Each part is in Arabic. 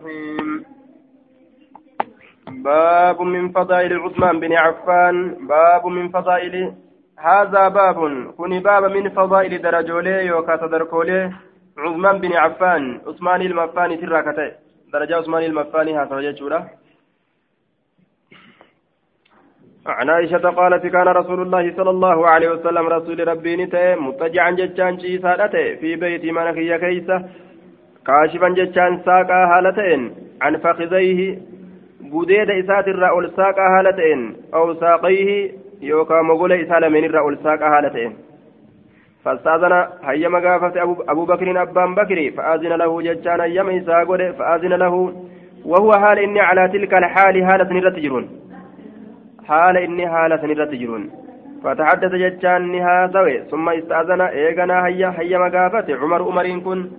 الرحيم. باب من فضائل عثمان بن عفان. باب من فضائل هذا باب. كوني باب من فضائل درجولي يوكا تدركولي. عثمان بن عفان عثمان المفاني تراكتي. درجة عثمان المفاني هذا يجورا عن عائشة قالت كان رسول الله صلى الله عليه وسلم رسول ربي نتي متجعا جتان شيسادته في بيت منخي كيسة كاشفا جتان ساقا هالتين عن فخذيه قديد إسات الرأول ساقا هالتين أو ساقيه يوكا مغول إسالمين الرأول ساقا هالتين فاستاذن هيا مغافة أبو, أبو بكر أبان بكر فآذن له جتان أيام إساقود فآذن له وهو حال إني على تلك الحال هالة نرتجرون حال إني حالة سنرة جرون فتحدث جتان نها سوي ثم استأذن إيغنا هيا هيا مقافة عمر أمرين كن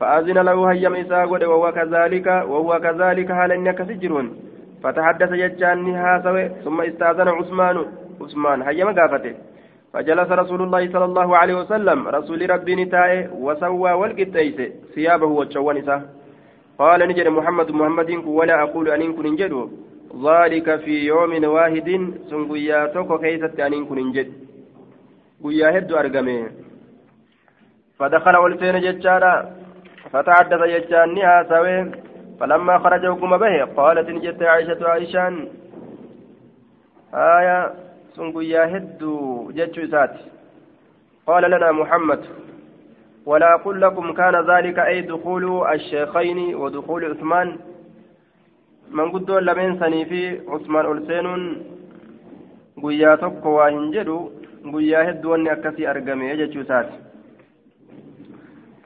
فأذن له هيا مساقود وهو كذلك وهو كذلك حال إني كسجرون فتحدث جتان نها سوي ثم استأذن عثمان. عثمان هيا مقافته فجلس رسول الله صلى الله عليه وسلم رسول ربي نتائه وسوى والقتيس. ثيابه وتشوانسه قال نجد محمد محمد ولا أقول أن كن جدو ذلك في يوم واحد سن قيا توكو كيست أنين كن جد قيا هدو أرقمي فدخل ولسين ججارا فتحدث ججان نها سوي فلما خرج وقم به قالت نجت عائشة عائشان آية سن قيا هدو سات قال لنا محمد ولا أقول لكم كان ذلك أي دخول الشيخين ودخول عثمان؟ sanii fi usmaan ol seenuun guyyaa tokko waa hin jedhu guyyaa hedduu wanni akkasii argame jechuu isaati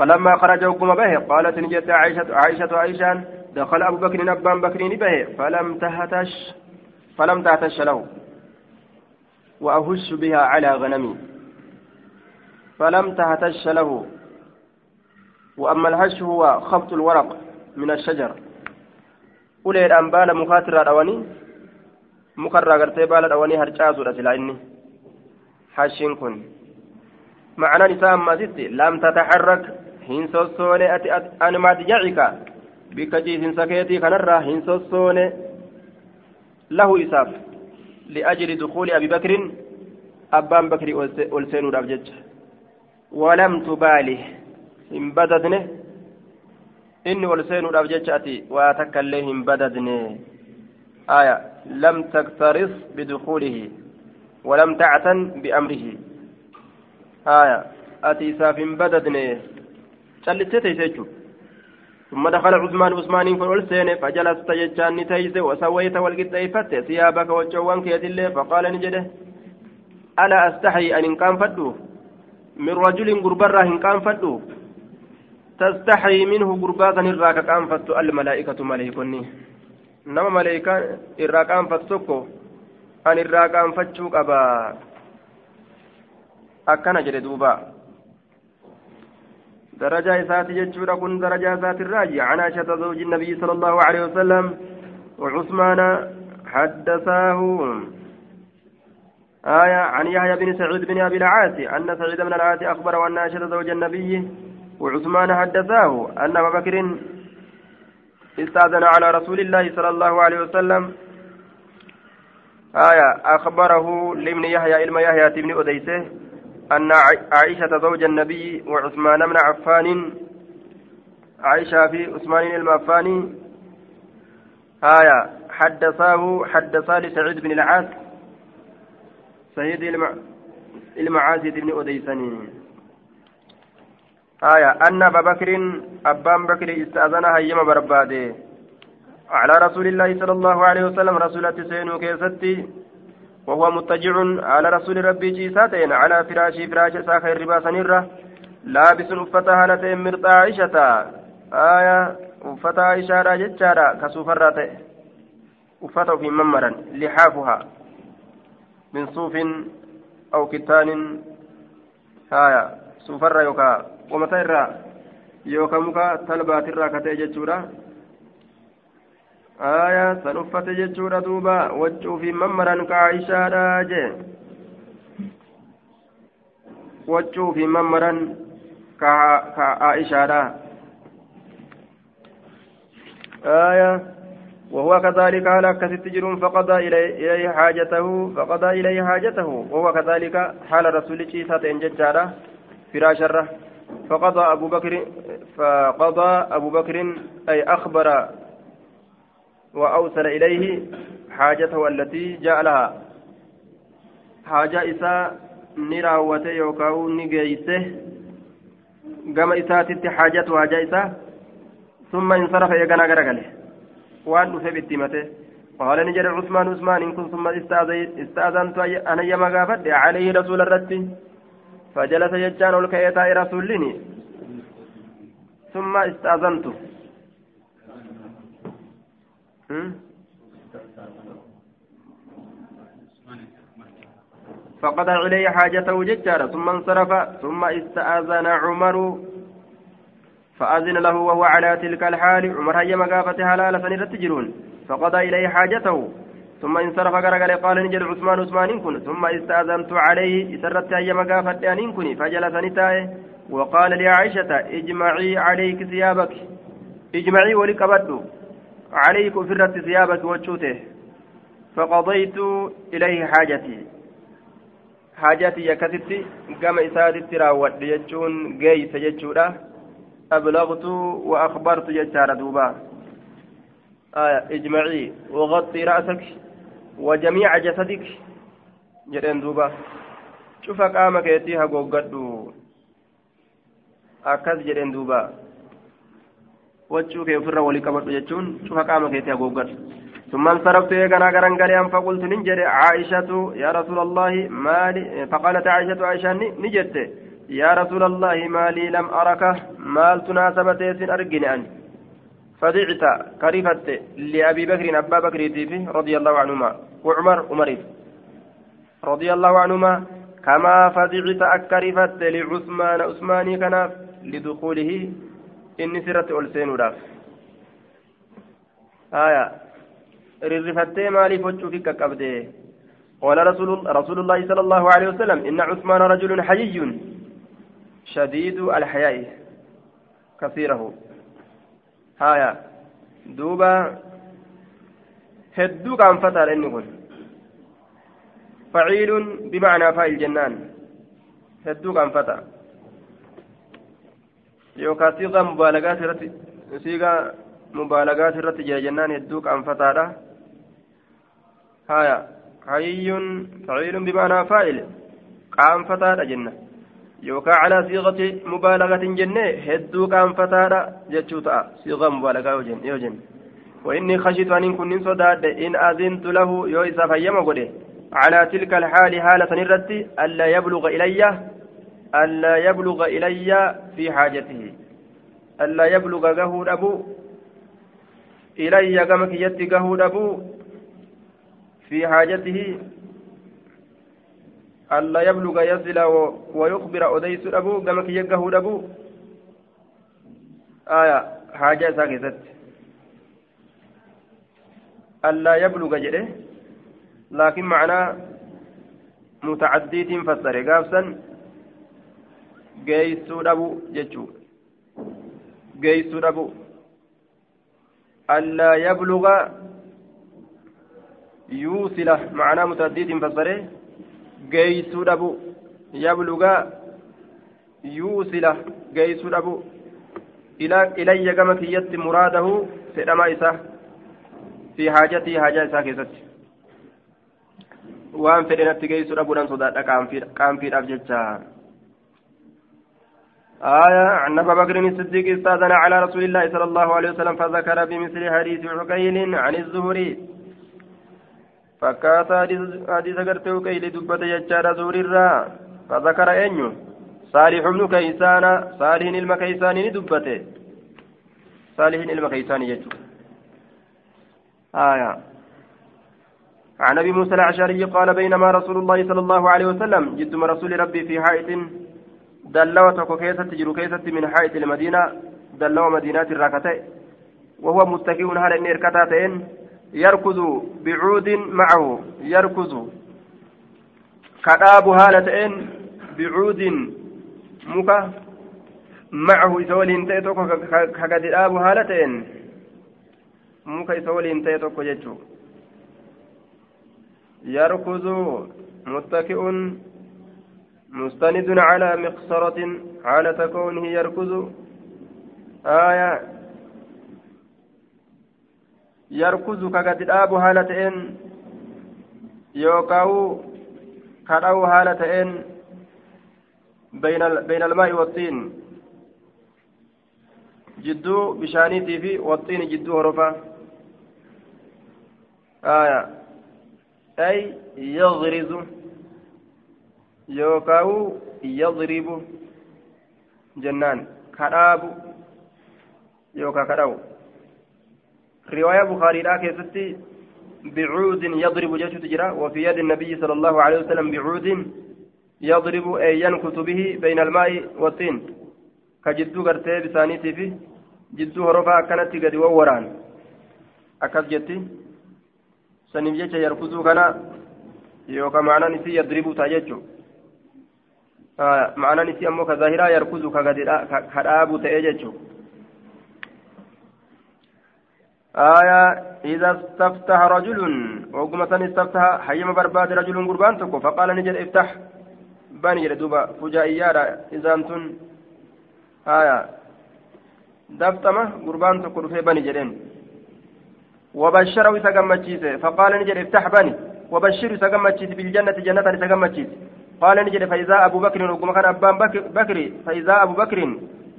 فلما خرج وقم به قالت نجت عائشة عائشة عائشة دخل أبو بكر أبان بكر به فلم تهتش فلم تهتش له. وأهش بها على غنمي. فلم تهتش له. وأما الهش هو خبط الورق من الشجر. baala mukaatirraa dhawanii mukarraa gartee baala dhawanii harcaasuudha silaa inni hashiin kun معنى نساء ما زدت لم تتحرك هين سوسوني أتي أن مدجعك بكجيس سكيتي كنرى هين سوسوني له إساف لأجل دخول أبي بكر أبان بكر ألسين رابجج ولم تبالي إن بددنه inni ol seenuudhaaf jecha ati waa takka illee hin badadne aya lam taktaris bidukuulihi walam tactan biamrihi aya ati isaaf hin badadne callistee teeyse jechuu ثم دخل عثمان عثمان سين فجلست جتان نتيز وسويت والقطيفت ثيابك وجوانك يد الله فقال نجده ألا أستحي أن كان فدو من رجل قربرة إن كان فدو تستحي منه قرباتا الراك كانفت الملائكة ملائكني نما ملائكة الراك أنفت سكو أن الراك أنفتشوك أبا أكنا جري دوبا درجة إساتي جتشورا كن درجة ذات الراجي. عن عائشة زوج النبي صلى الله عليه وسلم وعثمان حدثاه. آية عن يحيى بن سعيد بن أبي العاص أن سعيد بن العاص أخبر أن عائشة زوج النبي وعثمان حدثاه أن أبا بكر استأذن على رسول الله صلى الله عليه وسلم. آية أخبره لابن يحيى علم يحيى بن أديسة. أن عائشة زوج النبي وعثمان بن عفان. عائشة في عثمان المعفاني آية حدثاه حدثا لسعيد بن العاص. سيد المعازي بن أديسني آية أن أبا بكر أبان بكر استأذن هيما برباده. على رسول الله صلى الله عليه وسلم رسول سينو كيستي. وهو متجع على رسول ربي جيساتين على فراش فراش ساخر ربا سنرة لابس أفتها لتين مرضى عائشة آية أفتها عائشة جتشارة كسوفرة أفتها في ممرا لحافها من صوف أو كتان. آية سوفرة يوكا qomata irraa yookaan muka talbaatirraa katee aayaa san uffate jechuudha duuba. Waccuu fi mammaran kaaishaadha jee. Waccuu fi mammaran kaaishaadha آية وهو كذلك على كست جرون فقضى إليه حاجته فقضى إليه حاجته وهو كذلك حال رسول شيسة ججارة فراشرة فقضى أبو بكر فقضى أبو بكر أي أخبر وأوصل إليه حاجته التي جاء لها. حاجة إساء نراوته يوكاو نجيسه. قام إساتت حاجته حاجة إساء ثم انصرف يقنا قرقله وأن بالتمته قال نجر عثمان عثمان إن كنت ثم استأذنت أنا يما قافت عليه رسول الرد فجلس يجان الكيتا رسولني. ثم استأذنت. فقضى إليه حاجته ججارة ثم انصرف ثم استأذن عمر فأذن له وهو على تلك الحال. عمر هي مقافة حلال سنرت جرون فقضى إليه حاجته ثم انصرف قرقل قال نجد عثمان عثمان كن ثم استأذنت عليه سرت هي مقافة أن كن فجلس نتائه وقال لعائشة اجمعي عليك ثيابك اجمعي ولك بدو. عليك فرت ثيابك وشوته فقضيت إليه حاجتي. حاجتي يكتت قام إسادت راود يجون قيس يجودا. أبلغت وأخبرت ججار دوبا. آية إجمعي وغطي رأسك وجميع جسدك. جرين دوبا. شوف قامك يتيها قوقدو. أكاس جرين دوبا. Wachuu kee ofirra walii qabadhu jechuun cufa qaama keetii haguuggadhu ثم انصرفت يغنا غران غريان فقلت ننجر عائشة يا رسول الله مالي فقالت عائشة عائشة نجت يا رسول الله مالي لم أرك مال تناسبت سن أرجني أن فدعت كرفت لأبي بكر أبا بكر رضي الله عنهما وعمر عمري رضي الله عنهما كما فدعت أكرفت لعثمان عثماني كان لدخوله inni sirratti ol seenuudhaaf. Haya rirrifattee maaliif wachuufi qaqqabde? قال رسول, رسول الله صلى الله عليه وسلم إن عثمان رجل حيي شديد الحياء كثيره هايا دوبا هدو كان فتى لأنه فعيل بمعنى فاعل جنان هدو كان فتى yookaan siiqaa mubaalagaati irratti siiqaa mubaalagaati irratti jira jennaan hedduu qaanfataadha haya hayyuun faciilun bimaanaa faa'il qaanfataadha jenna yookaan calaa siiqati mubaalagatiin jennee hedduu qaanfataadha jechuu ta'a siiqaa mubaalagaa yoo jenne وإني خشيت أن كن صداد إن أذنت له يوسف يما قده على تلك الحال حالة نرتي ألا يبلغ إلي ألا يبلغ إلي في حاجته. ألا يبلغ قهود أبو إلي قمك يتي قهود أبو في حاجته. ألا يبلغ يصل ويخبر أديس أبو قمك يقهود أبو آية حاجة ساكتت ألا يبلغ جده. لكن معناه متعديت فسر قافسا geeysuu dhabu jechuu geeysuu dhabu. Allaa yabluga yuusila macnaa mutaddiitiin fassare geeysuu dhabu. Yabluga yuusila geeysuu dhabu. Ilayya gama kiyyatti muraadahu fedhama isa fi haajatii haajaa isaa keessatti. Waan fedhenatti geeysuu dhabuudhaan sodaadha qaanfiidhaaf jechaa آية عن أبا بكر الصديق استأذن على رسول الله صلى الله عليه وسلم فذكر بمثل حديث عقيل عن الزهري. فكات حديث قرته كيل دبت يجار زور الرا فذكر أنيو صالح بن كيسان صالح المكيسان دبته صالح المكيسان يجو. آية. عن أبي موسى الأشعري قال بينما رسول الله صلى الله عليه وسلم جدم رسول ربي في حائط دلوة تكو كيست جرو كيست من حائط المدينة دلوة مدينة الراكتة وهو متكئ هل إن إركتاتين يركض بعود معه يركض كتاب هالتين بعود مكة معه إسولين تأتوك كقد آب هالتين waliin ta'e tokko jechuu yarkuzu muttaki'un مستند على مقصرة حالة كونه يركز. آية. يركز الآب هالتين يوكاو كرأو هالتين بين بين الماء والطين. جدو بشانيتي في والطين جدو هرفا آية. أي يغرز. يوكاو يضرب جنان كراب يوكا كراو. رواية بخاري لا كيستي بعود يضرب جيش تجرى وفي يد النبي صلى الله عليه وسلم بعود يضرب أي ينكت به بين الماء والطين. كجدو قرتي بسانيتي فيه جدو هرفا كانت قد ووران. أكد جتي سنف جيش يركزو كان يوكا معنى نسي يضرب تاججو معنى نسي أمو كظاهرة يركزو كداب تاججو آية إذا استفتح رجل وقمة استفتح حيما برباد رجل قربان تكو فقال نجد افتح. بني دوبا فجائيارا إذا أنتن آية دفتمة قربان تكو في بني جدين. وبشره سقمتشيسه فقال نجد افتح بني. وبشره سقمتشيسه بالجنة جنة سقمتشيسه قال نجد فإذا أبو بكر وقم كان أبان بكر فإذا أبو بكر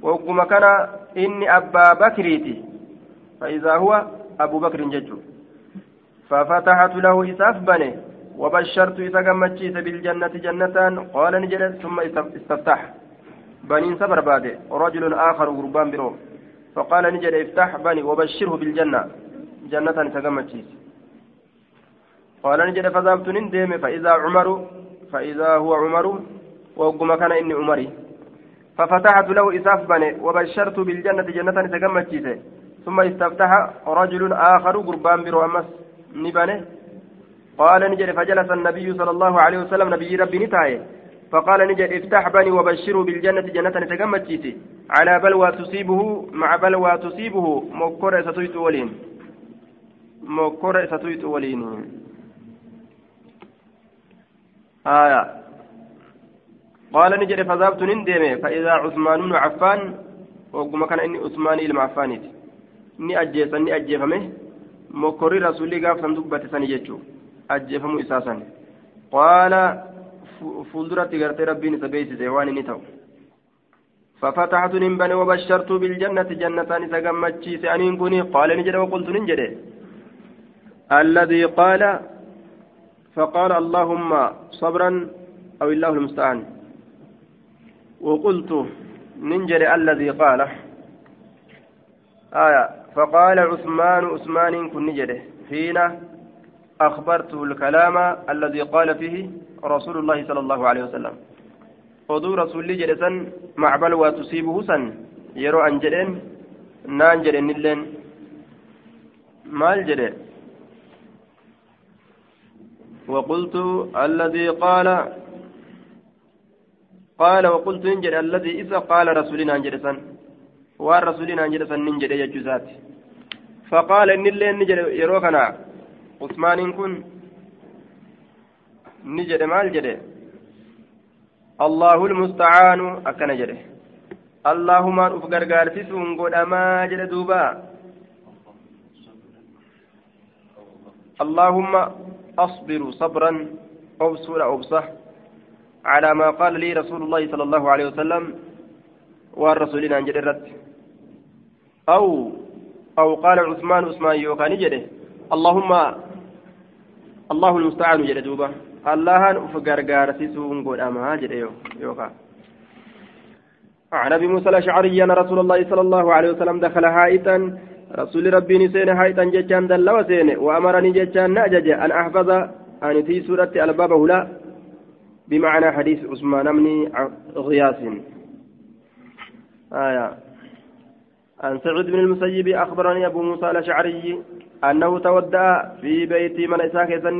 وقم كان إني أبا بكريتي. فإذا هو أبو بكر ججو. ففتحت له إساف بني وبشرت إذا قمتشيس بالجنة جنة قال نجد ثم استفتح. بنين سفر بعد رجل آخر غربان برو فقال نجد افتح بني وبشره بالجنة. جنة تقمتشيس قال نجد فذهبت نندم فإذا عمر فإذا هو عمر وقم كان إني عمري. ففتحت له إساف بني وبشرت بالجنة جنة تقمتشيس ثم استفتح رجل آخر قربان برو أمس نبنه قال نجد فجلس النبي صلى الله عليه وسلم نبي ربي نتاي فقال نجد افتح بني وبشروا بالجنة جنة تجمد على بلوى تصيبه مع بلوى تصيبه مكر ستويت ولين. مكر ستويت ولين. آية قال نجد فذهبت نندمي فإذا عثمان بن عفان وقم كان إني عثمان إلى ajjeefame mokkorri rasuulli gaaf san dubbate sani jechuu ajjeefamuu isaa san qaala fuulduratti gartee rabbiin isa beeksise waan inni ta'u ففتحت نبن وبشرت بالجنة جنة سقمتشي سأنين كوني قال نجد وقلت ننجد الذي قال فقال اللهم صبرا أو الله المستعان. وقلت ننجد الذي قال. آية. فقال عثمان عثمان كن نجده حين أخبرته الكلام الذي قال فيه رسول الله صلى الله عليه وسلم. oduu rasuulli jedhe san macbal waa tusiibuhu san yeroo an jedheen naan jedhenilleen maal وقلت الذي قال قال وقلت إن جد الذي إذا قال رسولنا والرسولنا أن جد سن نجد يجوزات فقال إن اللي نجد يروكنا عثمان كن نجد مال جده الله المستعان أكن جده اللهم أفقر قارسسون قد أما جد دوبا. اللهم أصبر صبرا أبصر أبصح على ما قال لي رسول الله صلى الله عليه وسلم والرسولين عن جد أو أو قال عثمان عثمان يوكان جده. اللهم الله المستعان جده دوبا. allahan uf gargaarsisuun godhamaa jedhe yookaan عن أبي موسى الأشعري أن رسول الله صلى الله عليه وسلم دخل حائطا رسول ربي نسين حائطا جتان دل وسين وأمرني جتان نأجج أن أحفظ أن في سورة الباب لا. بمعنى حديث عثمان بن غياث. آية. عن سعود بن المسيب أخبرني أبو موسى الأشعري أنه تودع في بيت من إساك سن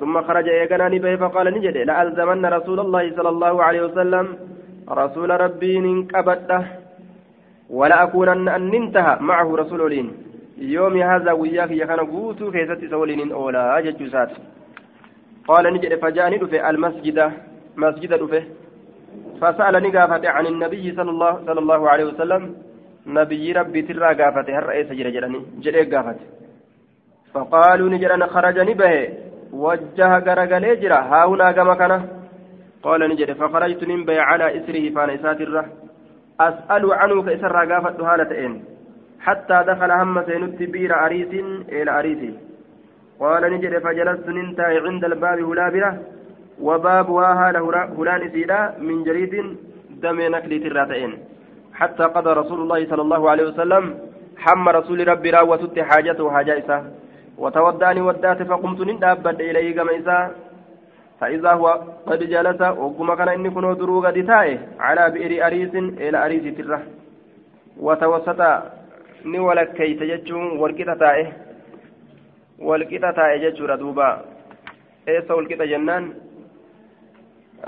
ثم خرج إيقناني به فقال نجد لألزمن رسول الله صلى الله عليه وسلم رسول ربي ننكبته. ولا أكونن أن انتهى معه رسول لين يومي هذا وياك يكن قوتو كيست سولين أولا ججوسات قال نجد فجاني دفه المسجد. مسجد دفه فسألني قافت عن النبي صلى الله صلى الله عليه وسلم. نبي ربي ترى قافت هل رئيس جرى جراني جرى قافت فقالوا نجرنا خرجني به. وجه غرغلي جرا. ها هنا قال نجد فخرجت من بي على إسره فانا إساتره أسأل عنه كإسر قافت هالتين حتى دخل هم سينت بير أريس إلى أريس. قال نجد فجلست ننتهي عند الباب هلابرة وبابها هال هلان سيدا من جريد دم نكلي تراتين حتى قضى رسول الله صلى الله عليه وسلم. حم رسول ربي راوتت حاجته حاجة وتوداني ودات فقمت ندابت إليه كما إسا فإذا هو قد جلس وقم كان إني كنو درو قد على بئر أريس إلى أريس تره وتوسط ni walakkeeyse jechuun walqixa taa'e walqixa taa'e jechuudha duuba eessa walqixa jennaan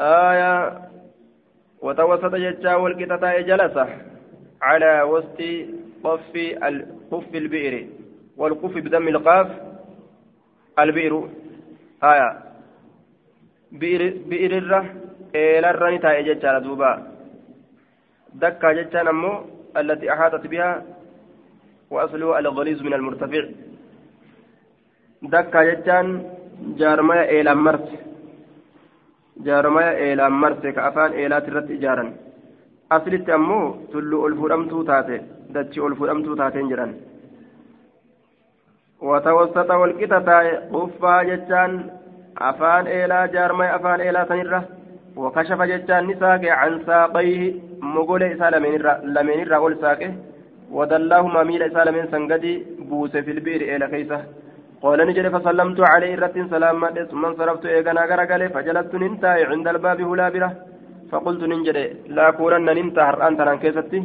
aayaa watawasata jechaa walqixa taa'e jalasa calaa wasti qoffi quffi ilbi'iri والقف بدم القاف البئر آية الره إلى الرني تاء جتشان دوبا دكا جتشان أمو التي أحاطت بها وأصله الغليظ من المرتفع دكا جتان جارمايا إلى مرت جارمايا إلى مرت كأفان إلى ترت إجارا أصلت أمو تلو ألفرمتو تاتي دتشي ألفرمتو تاتين جران وتوسط والكتة قفا جتان أفان إلى جارمايا أفان إلى سنرة وكشف جتان نساك عن ساقيه مقول إسا لمن الرا قول ساقه ودلاهما ميل إسال من سنجدي بوس في البئر إلى كيسة قال نجري فسلمت عليه رت سلام ثم انصرفت إيغانا غرقلي فجلست ننتهي عند الباب هلابرة فقلت ننجري لا كورن ننتهر أنت عن كيستي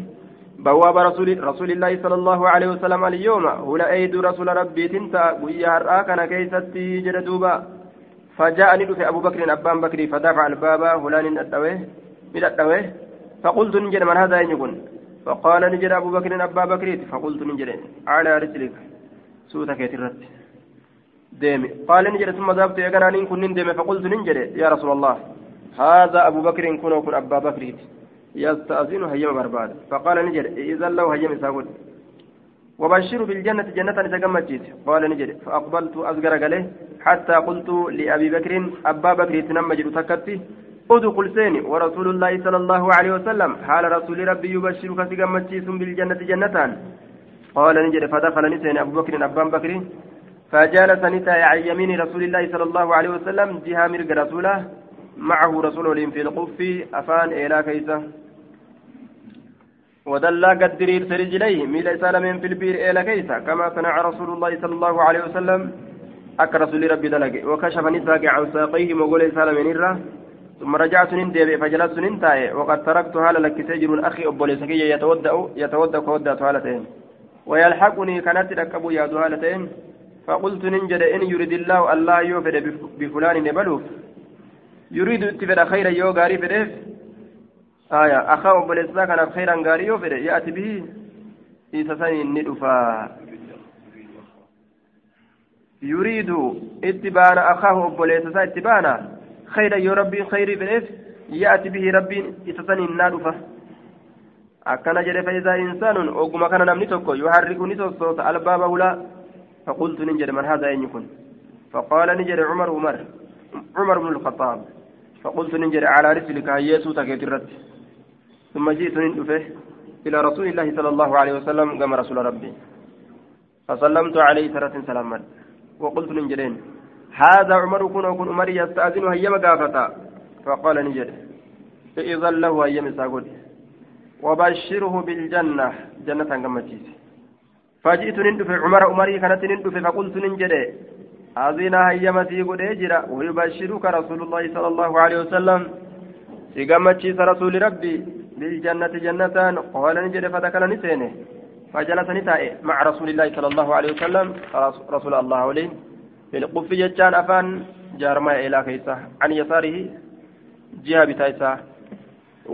بواب رسول رسول الله صلى الله عليه وسلم اليوم هلا أيد رسول ربي تنتا ويا هرآكنا كيستي جردوبا فجاءني في أبو بكر أبان بكري فدفع الباب هلان الدويه من الدويه فقلت نجري من هذا يكون فقال نجد أبو بكر أبا بكر فقلت نجد على رجلك. سوتك يترت ديمي. قال نجد ثم ذهبت يقرانين كن ديمي فقلت نجد يا رسول الله هذا أبو بكر كن وكن أبا بكر. يستأذن هيم برباد. فقال نجد إذا لو هيم ساقول وبشر بالجنة جنة تجمعت قال نجد. فأقبلت أصغر عليه حتى قلت لأبي بكر أبا بكر تنمجد تكتي أدخل سيني. ورسول الله صلى الله عليه وسلم. حال رسول ربي يبشرك سيغمتشيس بالجنة جنتان. قال نجد. فدخل نسين أبو بكر أبان بكر. فجالس نساء عن يمين رسول الله صلى الله عليه وسلم. جهة مرق رسوله. معه رسول في القف. أفان إلى ودلا قدرير رجليه ميل سالمين في البير إلى كيسة كما صنع رسول الله صلى الله عليه وسلم أك رسول ربي دلق وكشف نساء عن ساقيه مقول سالمين الره ثم رجعت نندب فجلست ننتهي وقد تركت هالا لك سجن أخي أبو لسكي يتودأ يتودأ كودة هالتين ويلحقني كانت ركبوا يا هالتين فقلت ننجد إن يريد الله الله يوفد بفلان نبلوف. يريد اتفد خيرا يو غاري فدف آية أخاه لسكي كان خيرا غاري يوفد يأتي به إيساساني ندفا يريد اتبان أخاه لسكي اتبانا خيرا يا ربي خيري بليف يأتي به ربي jedhe faidaa insaanun oguma kana namni tokko yuharriku ni sossoota albaaba hulaa faqultu nin jedhe man haada eenyu kun faqaala ni jedhe cumar umar cumar bnu lkhataab faqultu nin jedhe calaa rislika hayyeesuu takeet irratti ثم جئت ندفه إلى رسول الله صلى الله عليه وسلم كما رسول ربي. فسلمت عليه ثلاث سلاما وقلت ننجلين هذا عمر كن وكن عمر يستأذن هيما قافتا فقال نجد إذا له هيما ساقول وبشره بالجنة. جنة قمتيس فجئت نندف عمر عمري كانت نندف فقلت ننجد أذن هيما سيقول إجرا ويبشرك رسول الله صلى الله عليه وسلم. سيقمتيس رسول ربي. بالجنة جنة قال نجد فذكر نسينه فجلس نتائي مع رسول الله صلى الله عليه وسلم. رسول الله عليه بالقف جتان أفان جارما إلى كيسة. عن يساره جهة بتايسة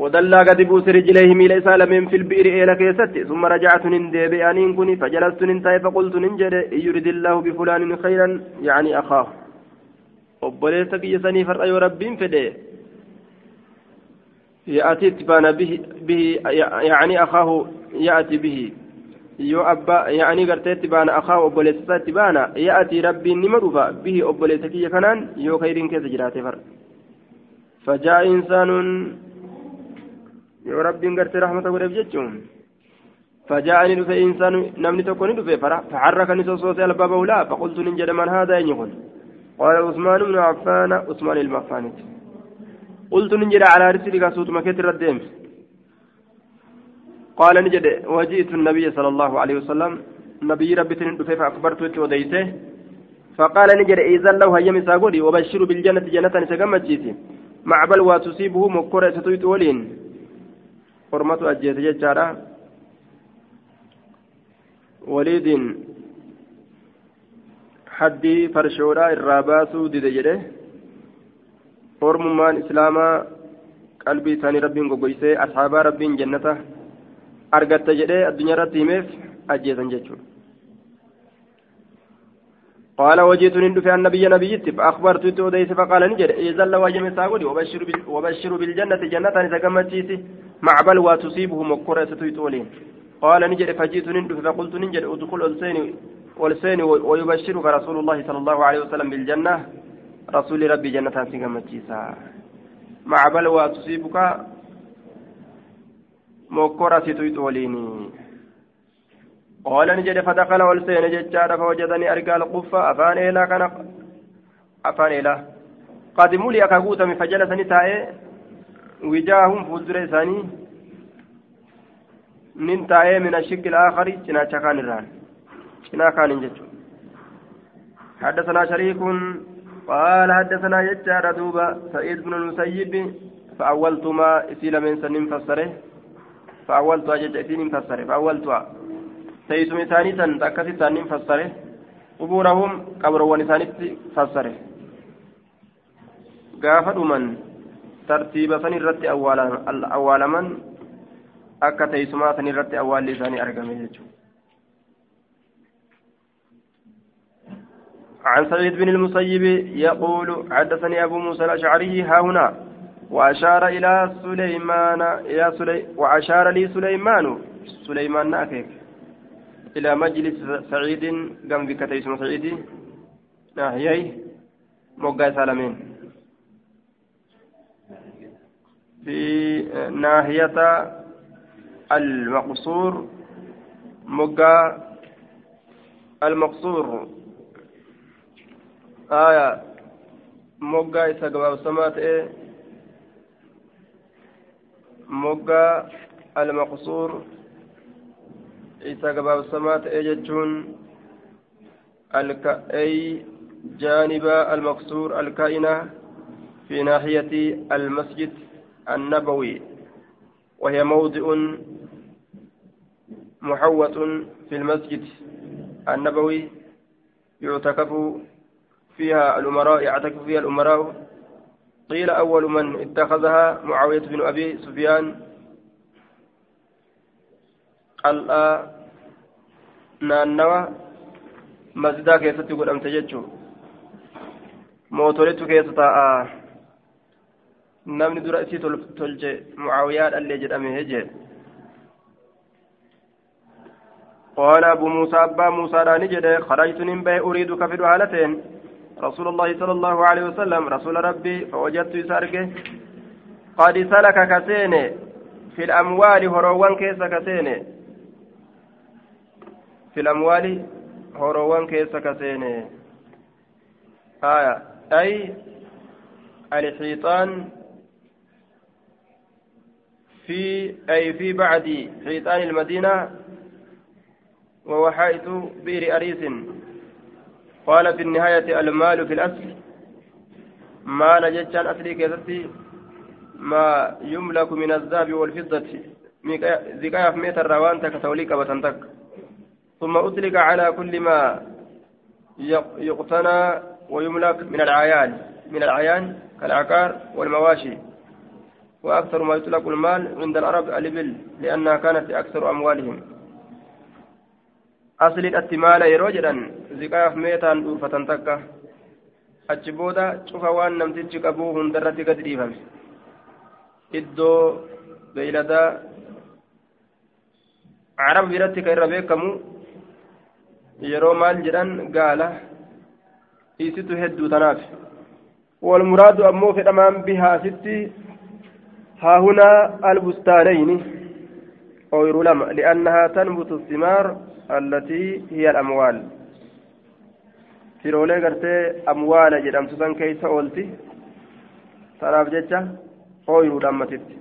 ودلى قد بوس رجليه ميل سالمين في البئر إلى كيست ثم رجعت نندب أنين كني فجلست ننتهي فقلت ننجد يريد الله بفلان خيرا يعني أخاه. obboleessa kiyya sanii far'a yoo يأتي اتبان به, به يعني أخاه يأتي به yaa'anii garteetti baana akaa obboleessaatti baana yaa'atii rabbiin nima dhufa bihi obboleessa kiyya kanaan yoo kayriin keessa jiraate fara fajaa insaanuun yoo rabbiin gartee rahmata godheef jechuun فجاءني دفع إنسان نمني تكوني دفع فحرك نسوسوس الباب ولا فقلت ننجد من هذا ينقل قال عثمان بن عفان عثمان المفانت قلت ننجد على رسلك صوت مكة الرديم قال نجد وجئت النبي صلى الله عليه وسلم. نبي ربي تندفع فأخبرته وديته. فقال نجد إذا لو هيا مساقولي وبشر بالجنة جنة نسقمت جيتي. مع بلوى تصيبه مكورة ستويت ولين. حرمة أجيت ججارة. وليد. حدي فرشورا الراباسو دي حرممان إسلاما قلبي ثاني ربين قبيسي أصحاب ربين جنته argatta jedhee addunyaa irratti himeef ajjeesan jechuudha. قال وجئت ندفع النبي نبيت فأخبرت أوديس فقال نجد إذا لو وجم ساقولي وبشر, بال وبشر بالجنة جنة نتكمتشيسي مع بلوى تصيبه مكورة ستويتولين قال نجد فجئت ندفع فقلت نجد ادخل ألسيني والسين ويبشرك رسول الله صلى الله عليه وسلم بالجنة رسول ربي جنة سكمتشيسا مع بلوى تصيبك مكورة ستويتولين قال نجد فدخل والسين ججار فوجدني أرقى القفة أفان إلى كان أفان إلى. قد ملي أكاكوتا من فجلس نتائي وجاههم فوزر إساني ننتهي من الشق الآخر. جنا كان الران. جنا كان حدثنا شريك قال حدثنا يجار دوبا سعيد بن المسيب فأولت ما إسيل من سنين فسره فأولت أجج إسين فسره فأولتها teessuma isaanii san akkas isaaniin fassare qubuurahum qabroowwan isaanitti fassare gaafa dhuman tartiiba san irratti awwaalaman akka teessumaa san irratti awwaalli isaanii argame jechuudha. عن سعيد بن المسيب يقول حدثني أبو موسى الأشعري ها هنا. وأشار إلى سليمان إلى سلي وأشار لي سليمان. سليمان ناكيك. إلى مجلس سعيد قام بكتي اسم سعيد. ناحيي موقع سالمين. في ناحية المقصور. موقع المقصور. آية موقع سقبا وسمات إيه موقع المقصور isa gabaabsamaa ta'e jechuun أي جانب المقصور الكائنة في ناحية المسجد النبوي وهي موضع محوط في المسجد النبوي يعتكف فيها الأمراء يعتكف فيها الأمراء قيل أول من اتخذها معاوية بن أبي سفيان qal'aa naannawa masjidaa keessatti godhamte jechuun mootoletu keessa taa'a namni dura isii tolche mucaawiyaa dhallee jedhame jee قال أبو موسى أبا موسى راني جده خرجت من بي أريد كفر هالتين رسول الله صلى الله عليه وسلم رسول ربي فوجدت يسارك قد سلك كسين في الأموال هروان كيس كسين في الأموال هروان كيس كسين آية أي الحيطان في أي في بعد حيطان المدينة وهو حائط بئر أريس قال في النهاية المال في الأصل. مال جتان أصلي كيستي ما يملك من الذهب والفضة. ذكايا في متر روان تك توليك بتنتك ثم أطلق على كل ما يقتنى ويملك من العيان. من العيان كالعقار والمواشي. وأكثر ما يطلق المال عند العرب الإبل لأنها كانت أكثر أموالهم. أصل الاتمال يروجدا زكاف ميتان أوفة تكة أجبودا شوف وان نمتج قبوه هندرتي قد ريفهم إدو بيلدا عرب biratti ka irra beekamu yeroo maal jedhan gaala isitu hedduu tanaaf. والمراد أمو في الأمام بها ستي ها هنا البستانين أو لما لأنها تنبت الثمار التي هي الأموال. Firoolee gartee amwaala jedhamtu san keeysa oolti. Tanaaf jecha ooyiruudha ammatitti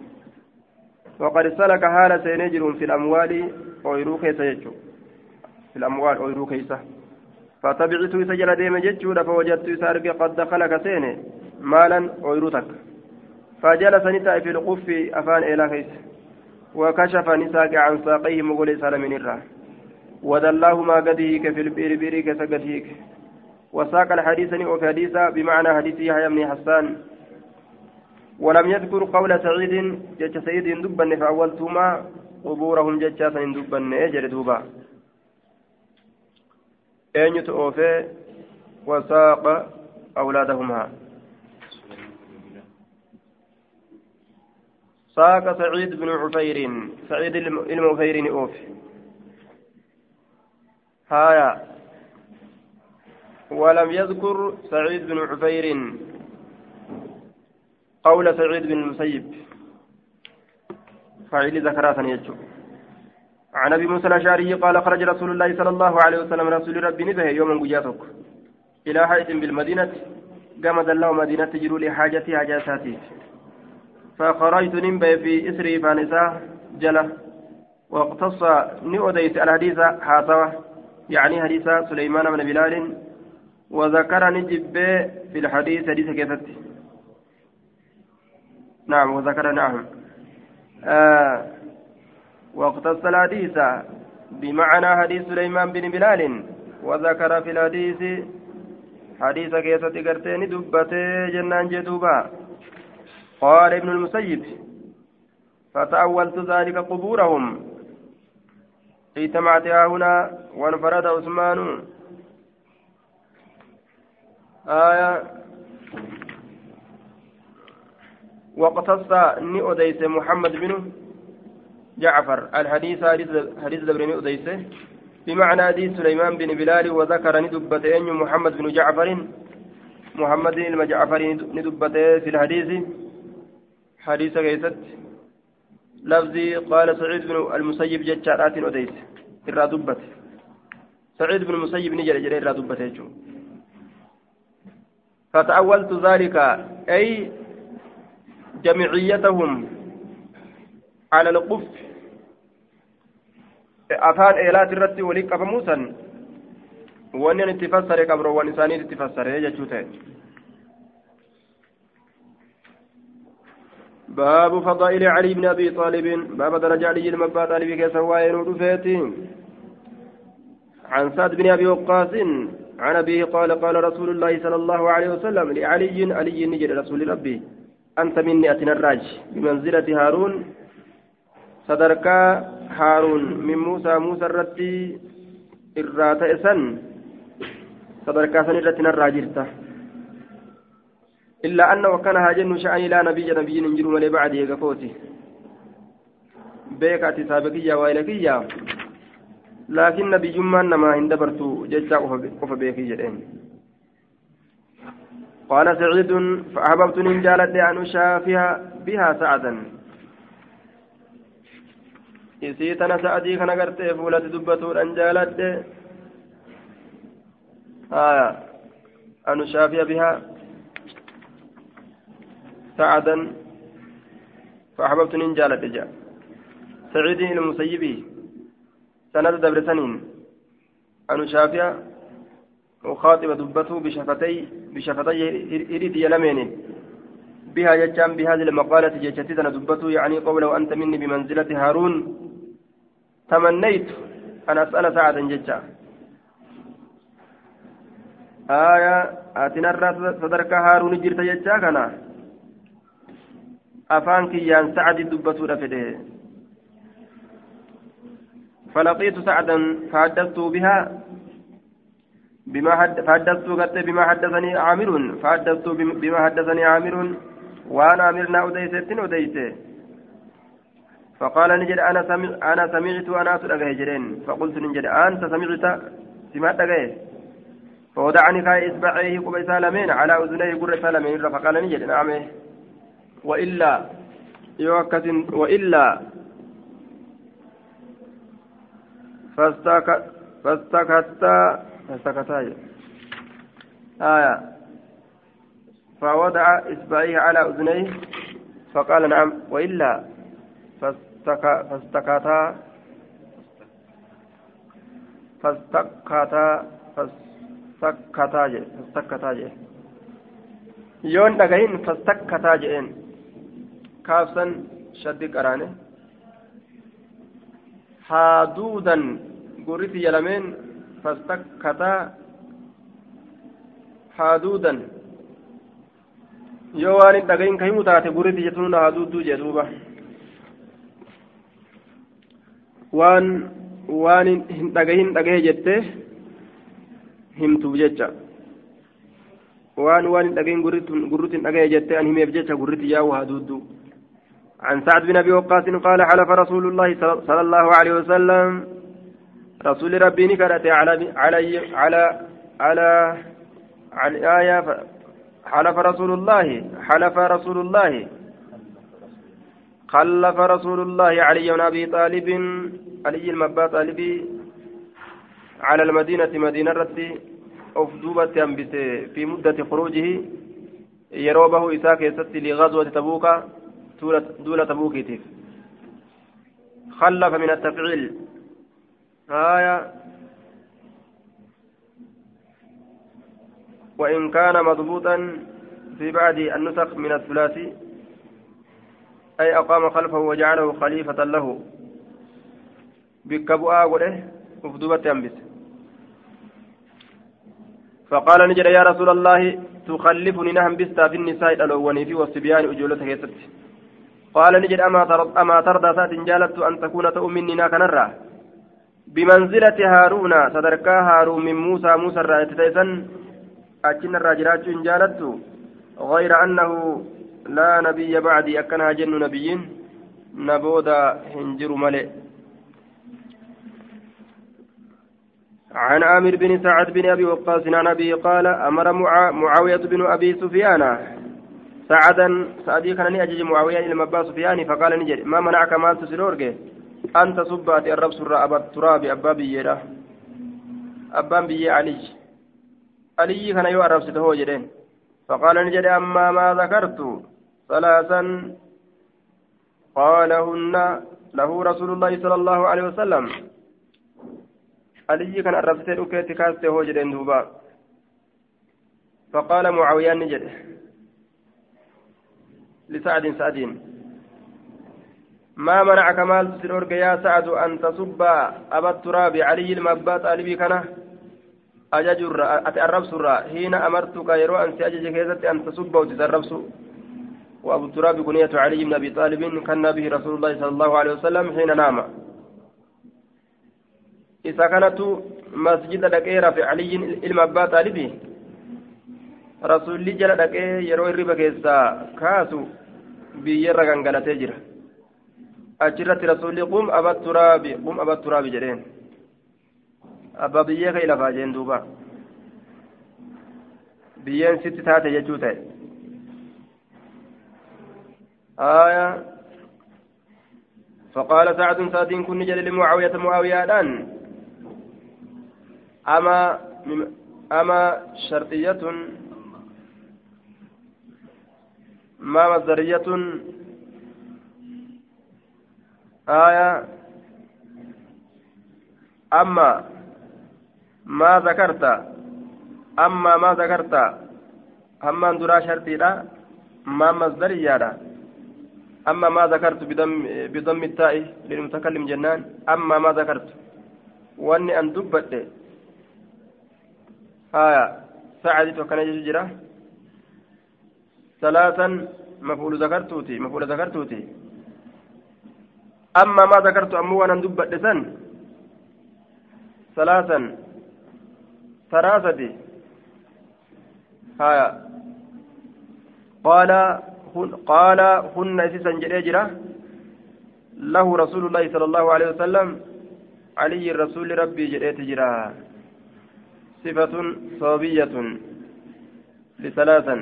وقد سلك حال سينجر في الأموال أويرو كيسا يجو في الأموال أويرو كيسا فتبعت سجل ديم جتشو فوجدت سارق قد دخلك سيني مالا أويرو تك فجلس نتا في القف أفان إلى كيس وكشف نساك عن ساقيه مغولي سالمين الراه ودلاه ما قديك في البير بيرك سقديك. وساق الحديث وفي حديث بمعنى حديث يحيى بن حسان. ولم يذكر قول سعيد جج سعيد دبن فأولتما قبورهم ججا سن دبن أجر دوبا. أين يتوفي وساق أولادهما. ساق سعيد بن عفير سعيد المعفير أوفي هايا. ولم يذكر سعيد بن عفير قول سعيد بن المسيب. فاعل ذكرات يجو. عن أبي موسى الأشعري قال خرج رسول الله صلى الله عليه وسلم رسول ربي نبه يوم قياتك إلى حيث بالمدينة قام الله مدينة تجروا لحاجتي حاجاتي فخرجت نمبي في إسري فانسا جلة. واقتص نؤديت الحديث حاصوه يعني حديث سليمان بن بلال وذكر نجب في الحديث حديث كيفتي نعم وذكر نعم آه واقتص الحديث بمعنى حديث سليمان بن بلال وذكر في الحديث حديث كيسة قرتين دبته جنان جدوبا. قال ابن المسيب فتأولت ذلك قبورهم. اجتمعت هنا وانفرد عثمان. آية. واقتص ني محمد بن جعفر. الحديث حديث دبرني أديس بمعنى حديث سليمان بن بلال وذكر ندبت أن محمد بن جعفر محمد بن جعفر ندبت في الحديث. حديث كيست. لفظي قال سعيد بن المسيب جتشارات أديس إرى سعيد بن المسيب نجر جري إرى دبت فتأولت ذلك أي جمعيتهم على القف. afaan eelaati irratti walii qabamuusan wanni an itti fassare qabroowwan isaaniit itti fassare jechuu ta'e باب فضائل علي بن أبي طالب. باب درجة علي بن أبي طالب فيتي عن سعد بن أبي وقاص عن أبيه قال قال رسول الله صلى الله عليه وسلم لعلي علي نجد رسول ربي. أنت مني أتنا الراج بمنزلة هارون. صدركا هارون من موسى موسى الرتي إرات إسن صدركا سن الرتنا الراجرته إلا أنه كان هاجن شأني لا نبي نبي ننجر ولي بعد يقفوتي. بيك أتي سابقية وإلكية. لكن نبي جمان ما هندبرتو ججا قف بيكي جدين. قال سعيد فأحببت نجالة أن أشافها بها سعدا. isiitana sa'adii kana gartee fuulatti dubbatuudhaan jaaladhe aya an ushaafiya bihaa sa'adan فأحببت نين جالت جاء سعيد المسيبي سند دبرسنين أن شافيا وخاطب دبته بشفتي بشفتي إريد يلمين بها يجام بهذه المقالة جيشتنا دبته يعني قوله أنت مني بمنزلة هارون. تمنيت أن أسأل سعدا ججا آية أتنرى صدرك هارون جرت ججا كنا. أفان كيان سعد دبتو فده فلقيت سعدا فحدثت بها بما حد فحدثت قد بما حدثني عامر فحدثت بما حدثني عامر وأنا عامرنا أديست أديست فقال نجد أنا سمع أنا سمعت أنا سدغه فقلت نجد أنت سمعت؟ سمعت دغه فوضعني كاي إصبعيه قبي سالمين على أذنيه قر سالمين فقال نجد نعم. وإلا يوكس فاستك فاستكت فاستكتا آية. فوضع إصبعيه على أذنيه فقال نعم وإلا. فاستكتا فاستكتا. فاستكتا فاستكتا جي يون دغين فاستكتا جين كافسن شدق أرانه حادودا قريت يلمين فاستكتا حادودا yoo waan hin dhagahin kahimu taate gurritti jechuun haaduudduu jedhuuba waan waan hin dhagahin dhagahe jettee himtuuf jecha waan waan hin dhagahin gurrutti hin dhagahe jettee an himeef jecha gurritti yaa'u haduuddu عن سعد بن أبي وقاص قال حلف رسول الله صلى الله عليه وسلم. رسول ربي نكرت على على على على على آية حلف رسول الله حلف رسول الله. خلف رسول الله علي بن أبي طالب علي المبا طالبي على المدينة مدينة رتي أفدوبة في مدة خروجه. يروبه إساك يستي لغزوة تبوك. دولة تبوكيتيف خلف من التفعيل. آية. وإن كان مضبوطا في بعض النسخ من الثلاثي أي أقام خلفه وجعله خليفة له. بك بؤا قده مفدوبة أنبس فقال نجد يا رسول الله تخلفني نهم بستا في النساء الألواني في والصبيان أجولتك يا قال نجد أما ترضى, أما ترضى سات جالت أن تكون تؤمني ناكنرا بمنزلة هارون صدركا هارون من موسى موسى الرأيت تيسن أجن الراجرات جالت. غير أنه لا نبي بعدي أكنها جن نبيين. نبودا هنجر ملئ. عن عامر بن سعد بن أبي وقاص عن أبي قال أمر معاوية بن أبي سفيان. سعدا سعدي كان اجج معاوية إلى مبا سفيان فقال نجد ما منعك ما تسلورك ان تصبات الرب سر أبا التراب أبا بيدا أبا بي علي. علي كان يو الرب سته جدين فقال نجد أما ما ذكرت ثلاثا قالهن له رسول الله صلى الله عليه وسلم. علي كان الربسي ركيت كاسته هو جدين دوبا فقال معاوية نجد لسعد سعد ما منعك مال تسرورك يا سعد أن تصب أبا التراب علي المبات ألبي كان أججر أتأرب سرا حين أمرتك يرو أن سأجج كيزت أن تصب وتتأرب وأبو التراب كنية علي بن أبي طالب كان به رسول الله صلى الله عليه وسلم حين نام. isa kanatu masjida dhaqee rafe aliyyin ilma abbaa rasulli jala dhaqee yeroo hirriba keessaa kaasu biyyarra gangalatee jira achirratti rasulli qum abatturaabi qum abatturaabi jedheen abbaa biyyee ka'e lafaa jeen duuba biyyeen sitti taate jechuu ta'e آية فقال سعد سعد كن جل لمعاوية معاوية الآن أما أما شرطية ما مصدرية؟ آية. أما ما ذكرت؟ أما ما ذكرت. أما أندرا شرطي ما مصدرية أما ما ذكرت بضم بضم التاء للمتكلم جنان. أما ما ذكرت. وأني أن دبت. آية. سعدت وكان يجرى ثلاثا مفعول ذكرتوتي مفعول ذكرتوتي أما ما ذكرت أمو أنا دبت سن ثلاثا ثلاثة هايا قال قال هن سيسا جريجرة له رسول الله صلى الله عليه وسلم علي الرسول ربي جريت جرا صفة صوبية لثلاثا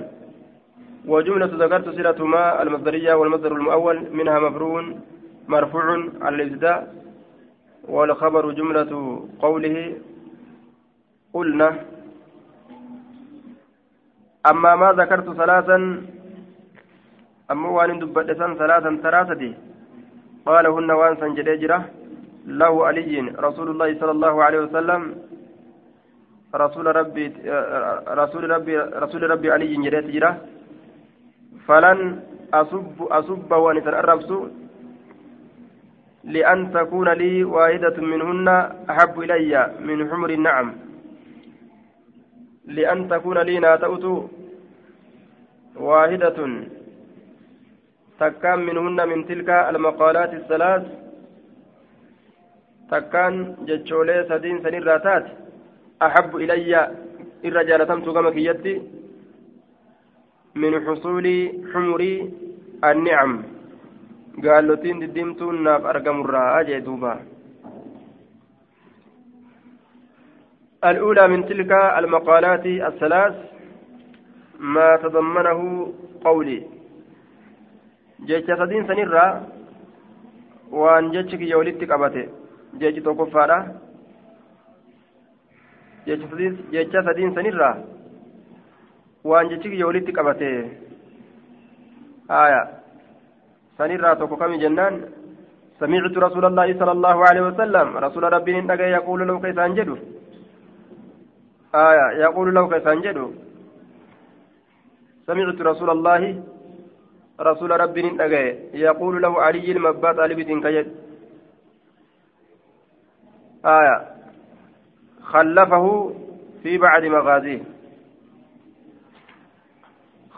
وجملة ذكرت صلة ما المصدرية والمصدر المؤول منها مفرون مرفوع على الابتداء والخبر جملة قوله قلنا. أما ما ذكرت ثلاثا أما وأن دبتسان ثلاثا ثلاثة قال هن وانسا جديجرة له علي رسول الله صلى الله عليه وسلم رسول ربي رسول ربي رسول ربي علي جديت جرة فلن أصب أصب وأن تنأربس لأن تكون لي واحدة منهن أحب إلي من حمر النعم. لأن تكون لي ناتأت واحدة تكان منهن من تلك المقالات الثلاث. تكان جتشولي سدين سنين راتات أحب إلي الرجال تمت كما كيتي. من حصول حمري النعم قال لتين ددمتون ناف أرقم الرأى دوبا الأولى من تلك المقالات الثلاث ما تضمنه قولي sadiin sanirraa waan jechi kiyya walitti qabate jechi tokkoffaadha jecha sadiin sanirraa waan jechi kiyya walitti qabate. Aya. Sanirraa tokko kami jennaan? سمعت رسول الله صلى الله عليه وسلم رسول ربي إن يقول له كيف أنجده آية يقول له كيف أنجده سمعت رسول الله رسول ربي نتقى يقول له علي المبات طالبة كجد آية خلفه في بعد مغازيه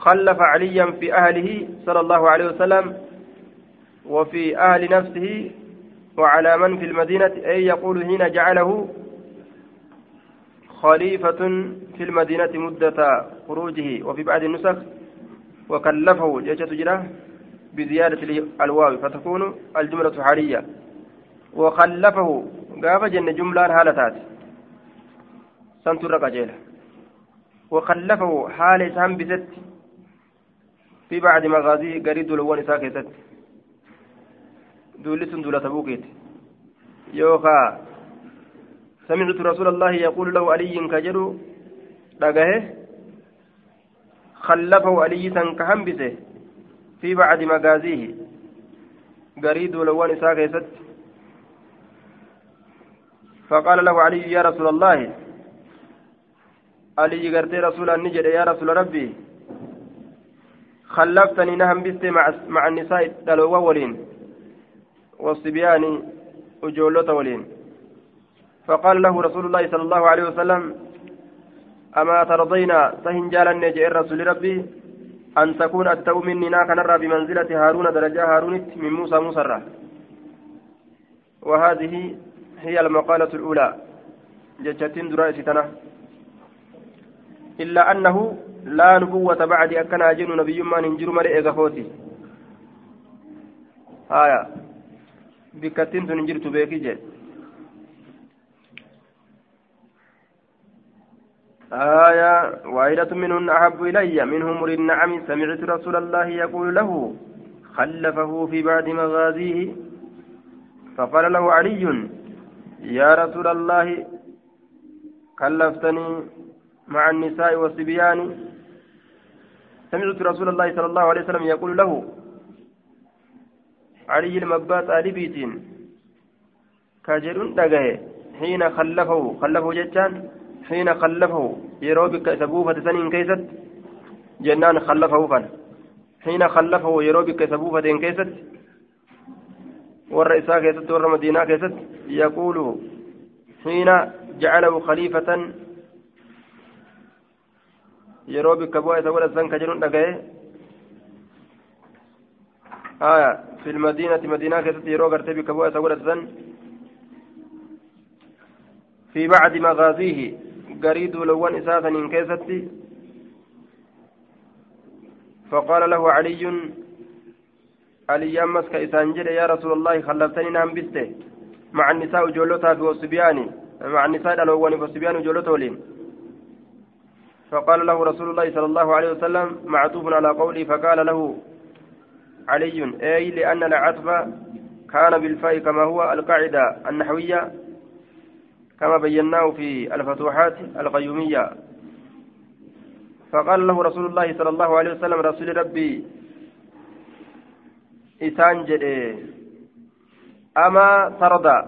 خلف عليا في أهله صلى الله عليه وسلم وفي أهل نفسه وعلى من في المدينة أي يقول حين جعله خليفة في المدينة مدة خروجه. وفي بعض النسخ وكلفه جيشة جرا بزيادة الواو فتكون الجملة حالية. وخلفه قاف جن جملة هالتات سنتر قجيلة وخلفه حال سهم بست. في بعد مغازيه قريد لون ساكتت دولة دولة تبوكيت. يوخا سمعت رسول الله يقول له علي كجرو دقه خلفه علي كهنبسه في بعد مغازيه قريد ولوان إساء فقال له علي يا رسول الله علي قرتي رسول النجد يا رسول ربي. خلفتني نهم بست مع, مع النساء دلوا والصبيان وجولة ولين. فقال له رسول الله صلى الله عليه وسلم أما ترضينا تهن جالا نجئ الرسول ربي أن تكون أتو مني ناك نرى بمنزلة هارون درجة هارون من موسى مسرة وهذه هي المقالة الأولى. جتشتين تنا. إلا أنه لا نبوة بعد أكن أجن نبي ما ننجر مرئ غفوتي. آية. بكتين تنجرت بيكي جي. آية. واحدة منهن أحب إلي. من همر النعم. سمعت رسول الله يقول له خلفه في بعد مغازيه. فقال له علي يا رسول الله كلفتني مع النساء والصبيان سمعت رسول الله صلى الله عليه وسلم يقول له علي المبات آلبيتين كاجرون دقه حين خلفه خلفه جتان حين خلفه يرو بك سبوفة سنين كيست جنان خلفه فن حين خلفه يرو بك سبوفة كيست والرئيسا كيست ور مدينة كيست يقول حين جعله خليفة yeroo bikka bu'aa isa godhatan ka jedhuun dhagaye آية في المدينة مدينة كتت يرو غرتي بكبوة تقول في بعد مغازيه قريد لون إساسا إن كيستي فقال له علي علي أمسك إسانجل يا رسول الله خلفتني نام بسته مع النساء جولتها والصبيان مع النساء الألوان والصبيان جولتهم فقال له رسول الله صلى الله عليه وسلم معطوف على قولي. فقال له علي أي لأن العطف كان بالفاء كما هو القاعدة النحوية كما بيناه في الفتوحات القيومية. فقال له رسول الله صلى الله عليه وسلم رسول ربي إسان جدي أما ترضى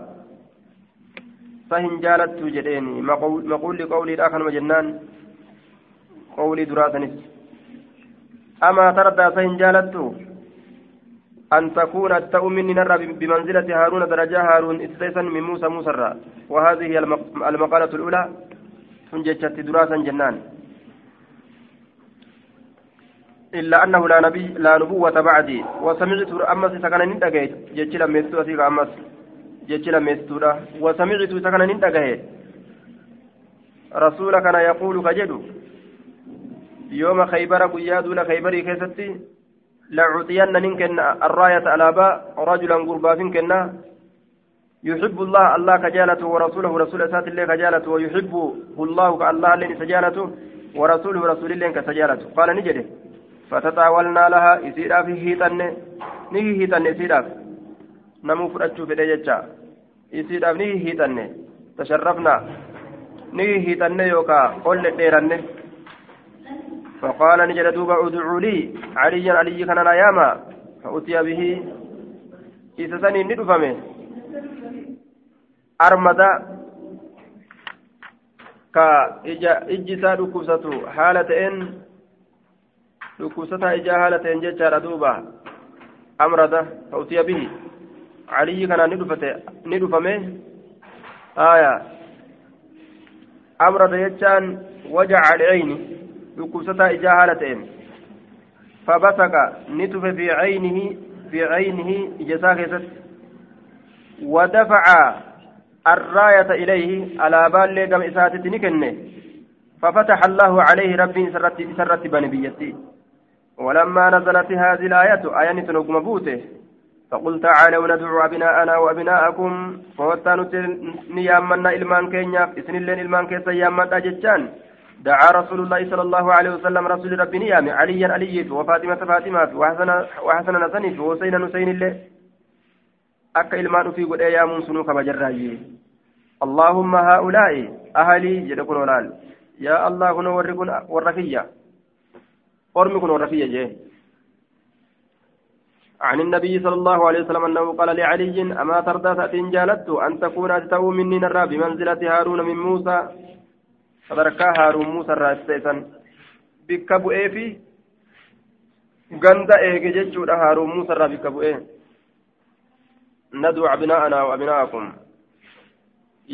فهن جالت جديني مقول لقولي الآخر مجنان قولي دراسنس أما ترضى فهن جالت أن تكون التأو مني نرى بمنزلة هارون درجة هارون إستيسا من موسى موسى وهذه هي المقالة الأولى. تنجتشت دراسا جنان. إلا أنه لا نبي لا نبوة بعدي. وسمعت أمس سكن نندقيت جتش لما يستوى أمس. جتش لما يستوى. وسمعت سكن نندقيت رسولك أنا يقول كجدو. يوم خيبر قياد ولا خيبري كيستي لأعطين ننكن الراية على باء رجلا قربا فينكنا يحب الله الله كجالته ورسوله رسول سات الله كجالته ويحبه الله كالله الذي سجالته ورسوله رسول الله كسجالته. قال نجده فتطاولنا لها إسيرا في هيتن نهي هيتن إسيرا. نمو فرأتشو في ديجا إسيرا نهي هيتن تشرفنا نهي هيتن يوكا قل ديرن فقال نجد دوبا ادعوا لي عليا علي كان لا ياما فأتي به إسسني ندفمه أرمدا isaa dhukkubsatu haala ta'een dhukkubsataa ijaa haala ta'een jechaadha duuba amrada fa'utiya bihi caliyyi kanaan ni dhufame aya amrada jechaan wajaca alcayni dhukkubsataa ijaa haala ta'een. Fabasaqa ni tufe fi caynihi fi caynihi ija isaa keessatti. Wadafaca الراية إليه على بال لقم إساتة نكنه ففتح الله عليه ربي سرت سرت بنبيتي ولما نزلت هذه الآية آية نقم بوته فقل تعالوا ندعو أبناءنا وأبناءكم فوتان نيامنا إلمان كينيا إسن اللين إلمان كيسا يامنا جتان دعا رسول الله صلى الله عليه وسلم رسول ربي نيام عليا علي وفاطمة فاطمة وحسن وحسن نسني وحسين نسين الله sunuu kabajarraayyee allaahumma haa'ulaa'i ahalii jedhe kun olaal yaa allah kun warri kun warra kiyya ormi kun warra kiyya jee عن النبي صلى الله عليه وسلم أنه قال لعلي أما ترضى تأتين جالت أن تكون أتتو مني نرى بمنزلة هارون من موسى. sadarkaa haaruun muusarraa isa san bikka bu'ee fi ganda eege jechuudha haaruun muusarraa bikka bu'ee. Naduu abinaa'anaa wa abinaa'akum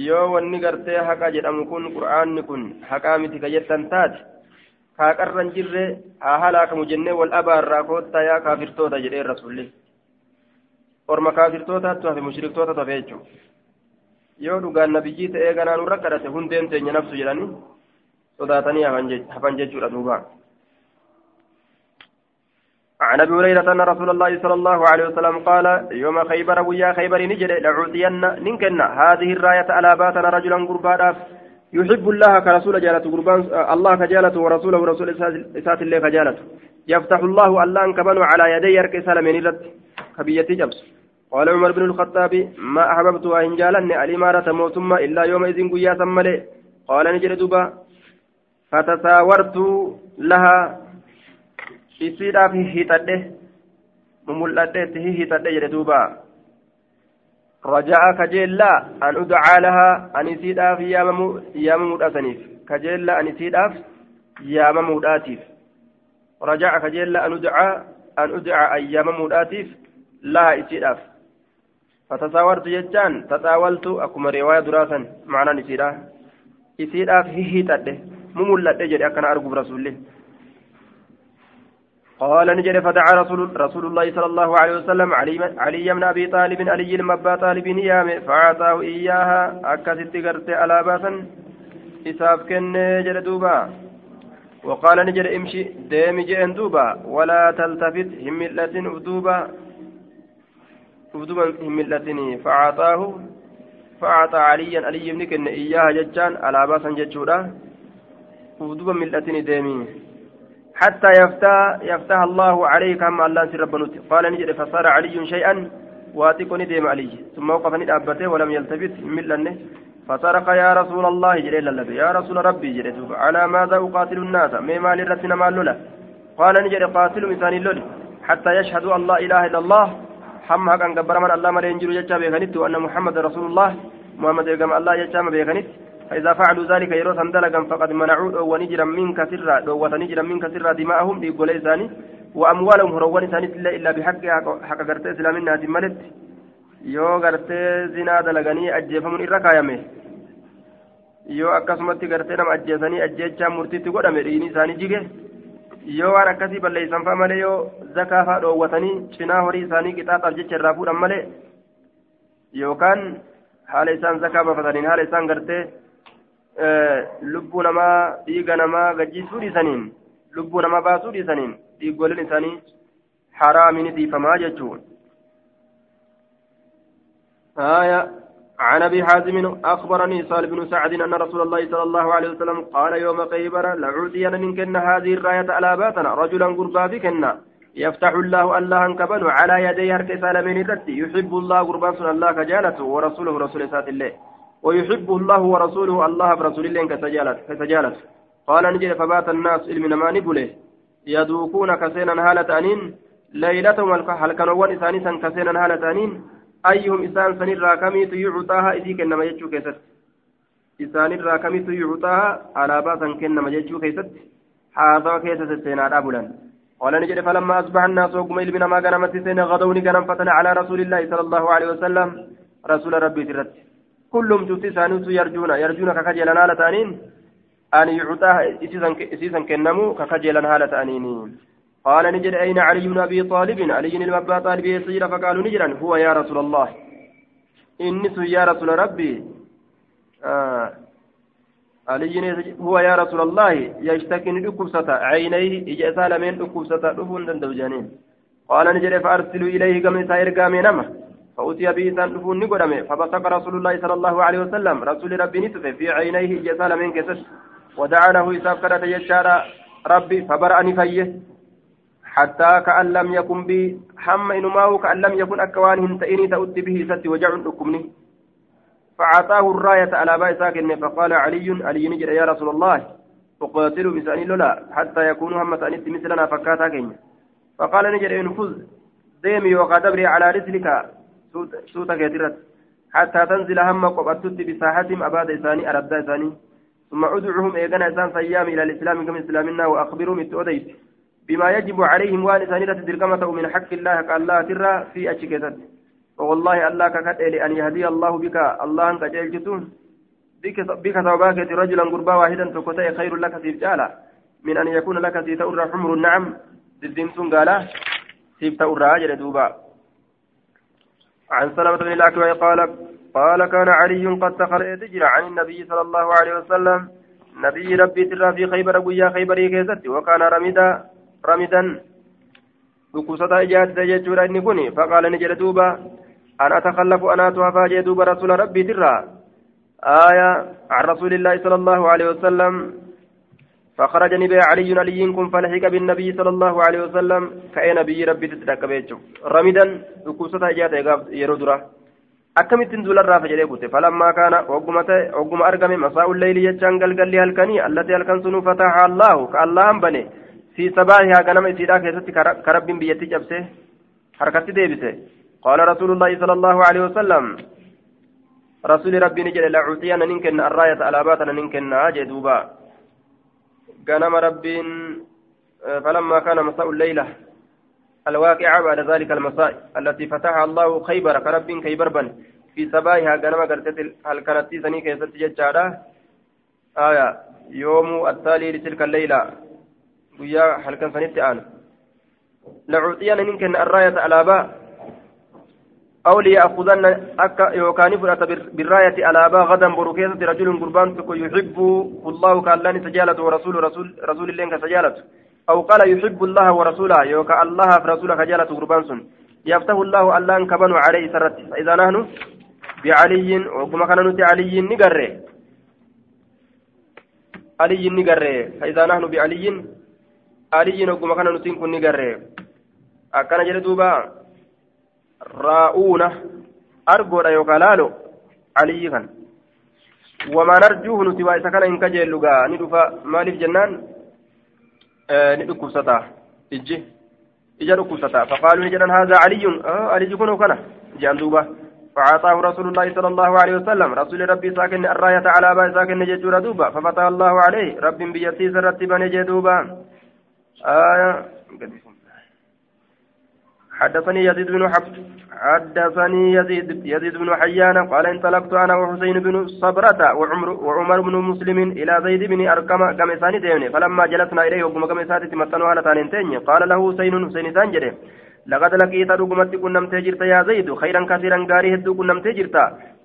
yoo wanni gartee haqa jedhamu kun qur'aanni kun haqaa miti ka jettan taate kaaqarran jirre haa halaakamu jennee wal abaarraa koottaa yaa kaafirtoota jedhee rasulli orma kaafirtootaattu hafe mushriktootatu hafe jechuudha. Yoo dhugaan nabiyyii ta'ee ganaa nurra kadhate hundeen teenya nafsu jedhanii sodaatanii hafan jechuudha duubaa. عن أبي هريرة أن رسول الله صلى الله عليه وسلم قال يوم خيبر ويا خيبر نجد لعوتين ننكن. هذه الراية على باتنا رجلا قربانا يحب الله كرسول جالته قربان الله كجالته ورسوله ورسول اسات الله كجالته. يفتح الله الله كبن على يدي يرك سلمين رد كبيتي جبس. قال عمر بن الخطاب ما احببت ان جالني الاماره موتما الا يومئذ قيا ثملي قال نجد دبا فتساورت لها isiidhaaf hihixadhe mumul'adhe itti hihixadhe jedhe duuba raja'a kajeellaa an udcaa lahaa an isiidhaaf yaamamuudhaasaniif kajeellaa an isiidhaaf yaamamuudhaatiif raja'a kajeellaa an udcaa an udcaa an yaamamuudhaatiif lahaa isiidhaaf fatasaawartu jechaan tasaawaltu akkuma riwaaya duraasan macnaan isiidha. Isiidhaaf hihixadhe mumul'adhe jedhe akkana arguuf rasulli قال نجد فدعا رسول رسول الله صلى الله عليه وسلم علي علي بن ابي طالب علي بن ابا طالب نيام فاعطاه اياها اكست غرت على باسا اساف كن جد دوبا وقال نجد امشي ديم جئن دوبا ولا تلتفت هملة افدوبا افدوبا هملة فاعطاه فأعطى عليا. علي بن كن إياها ججان على باسا ججودا افدوبا ملة ديمي. حتى يفتح يفتح الله عليك هم الله سر ربنوت قال نجد فصار علي شيئا واتقني ديم علي. ثم وقفني دابته ولم يلتفت. ملنه. فصرق يا رسول الله. جليل الله يا رسول ربي. جليل على ماذا أقاتل الناس؟ مما لرتنا ما لولا قال نجد قاتل مثاني لول حتى يشهد أن لا إله إلا الله. حم كان قبر من الله مرين جلو جتشا بيغنت وأن محمد رسول الله محمد يقام الله جتشا بيغنت فإذا فعلوا ذلك يرو سندلقا فقد منعوا ونجرا منك سرا ونجرا منك سرا دماءهم بيقول إساني وأموالهم هروان إساني إلا بحق حق قرت إسلامنا ملت yoo gartee zinaa dalaganii ajjeefamuun irra kaayame yoo akkasumatti gartee nama ajjeesanii ajjeechaa murtiitti godhame dhiigni isaanii jige yoo waan akkasii balleeysan fa'a malee yoo zakaa fa'a dhoowwatanii cinaa horii isaanii qixaaxaaf jecha irraa fuudhan malee yookaan haala isaan zakaa baafataniin haala isaan gartee lubbuu namaa dhiiga namaa gajjiisuu dhiisaniin lubbuu namaa baasuu dhiisaniin dhiiggoleen isaanii haraamini dhiifamaa jechuun. عن أبي حازم أخبرني صالح بن سعد أن رسول الله صلى الله عليه وسلم قال يوم خيبر لعودين من كنا هذه الراية على باتنا رجلا قربا بكنا يفتح الله الله أنكبل على يدي هرك سالمين الرد يحب الله قربان الله كجالته ورسوله رسول سات الله. ويحبه الله ورسوله الله برسول الله كسجالت قال نجد فبات الناس علم ما نبله. يدوكون كسينا هالة أنين. ليلتهم هل كانوا إسانيسا كسينا هالة أنين. أيهم إسان سنين راكميت يعطاها إذيك إنما يجو كيست؟ إسان راكميت يعطاها على باسا كنما يجو كيست؟ هذا كيست سينا أبولا قال نجد فلما أصبح الناس وقم إلمنا ما كان متسين غدوني كان فتنا على رسول الله صلى الله عليه وسلم. رسول ربي ترت كلهم جوتي سانوس يرجون يرجون ككجل نالة أنين أن يعطاها إسيسا كنمو ككجل نالة أنين قال نجد أين علي بن أبي طالب؟ علي أبي طالب يسير فقالوا نجرا هو يا رسول الله. إني يا رسول ربي. آه. علي هو يا رسول الله. يشتكي نكبسة عينيه إجأسال من نكبسة دفون دندوجانين قال نجد فأرسلوا إليه كم سائر قامينما فأتي به إنسان دفون نقدمه. فبصق رسول الله صلى الله عليه وسلم. رسول ربي نتفه في عينيه إجأسال من كسس ودعا إساف كرة يشار ربي فبرأني فيه. حتى كأن لم يكن بي حم إنماه كأن لم يكن أكوان هنتئني تؤتي به ست وجع أكمني. فأعطاه الراية على باء فقال علي علي نجر يا رسول الله أقاتل بسأني لولا حتى يكون هم سأنت مثلنا فكاتا كين فقال نجر انفذ ديمي وقدبري على رسلك سوتك يترت حتى تنزل هم قبطت بساحتهم أباد إساني أرد إساني. ثم أدعوهم إيقنا إسان سيام إلى الإسلام كم إسلامنا وأخبرهم التؤديت بما يجب عليهم وان سانيرة درقمة من حق الله كالله ترى في أشكتت والله الله ككتل أن يهدي الله بك. الله أنك جلجتون بك ثوباك رجلا قربا واحدا تكتئ خير لك سيف جالا من أن يكون لك سيف تأر حمر. النعم دلدمسون قالا. سيف تأر أجل دوبا. عن سلمة بن الأكوع قال قال كان علي قد تخرج تجرى عن النبي صلى الله عليه وسلم. نبي ربي ترى في خيبر ويا خيبر كيست وكان رمدا رمدا dhukkubsataa ijaartite jechuudha inni kun faqaala ni jedhe duuba an atakallafu anaatu hafaa jee duuba rasuula rabbiitirraa آية عن رسول الله صلى الله عليه وسلم فخرج نبي علي علي كن فلحق بالنبي صلى الله عليه وسلم كأي نبي ربي تتدك بيتشو رمدا ijaartite yeroo dura akkamittiin duularraa fayyadee kute falammaa kaana ogguma argame masaa'u leyli jechaan galgalli halkanii allati halkan sunuu fataha allaahu ka allahan bane في صباحها غنم إسيرا كيست كرب بيتي جبسه حركتي ديبسه قال رسول الله صلى الله عليه وسلم رسول ربي نجل لعطينا ننكن الراية على باتنا ننكن جدوبا غنم رب فلما كان مساء الليلة الواقعة بعد ذلك المساء التي فتحها الله خيبر كرب كيبربا في صباحها غنم قرتت هل كانت سني كيست آية يوم التالي لتلك الليلة guyyaa halkan sanitti aanu. لعطينا ننكن الراية الآباء أو ليأخذن أكا يوكان فرأت بالراية الآباء غدا بروكيسة رجل قربان يحب الله كالله سجالة ورسول رسول رسول الله كسجالة أو قال يحب الله ورسوله يوكا الله فرسوله كجالة قربان سن يفتح الله الله كبن عليه سرت فإذا نحن بعلي وكما كان نتي علي نقره علي نقره فإذا نحن بعلي علي وكما كان نتي نقره أكان جلدوبا راؤون أرجونا يوكالالو علي كان وما نرجوه نتوى إذا كان إن كجل لغا ندفع مالف جنان آه ندكو ستا إجي إجا دكو ستا فقالوا نجدن هذا علي آه علي كنو كان جان دوبا فأعطاه رسول الله صلى الله عليه وسلم رسول ربي ساكن الراية على أبا ساكن نجد دوبا ففتح الله عليه رب بيسيس رتبا نجد دوبا آية. حدثني يزيد بن حب حدثني يزيد يزيد بن حيان قال انطلقت أنا وحسين بن صبرة وعمر وعمر بن مسلم إلى زيد بن ارقم كمساني ديوني. فلما جلسنا إليه وقم كمساتي تمتنوا على تانتين قال له حسين حسين سانجري لقد لقيت رقمت كنم تجرت يا زيد. خيرا كثيرا غاري هدو كنم تجرت.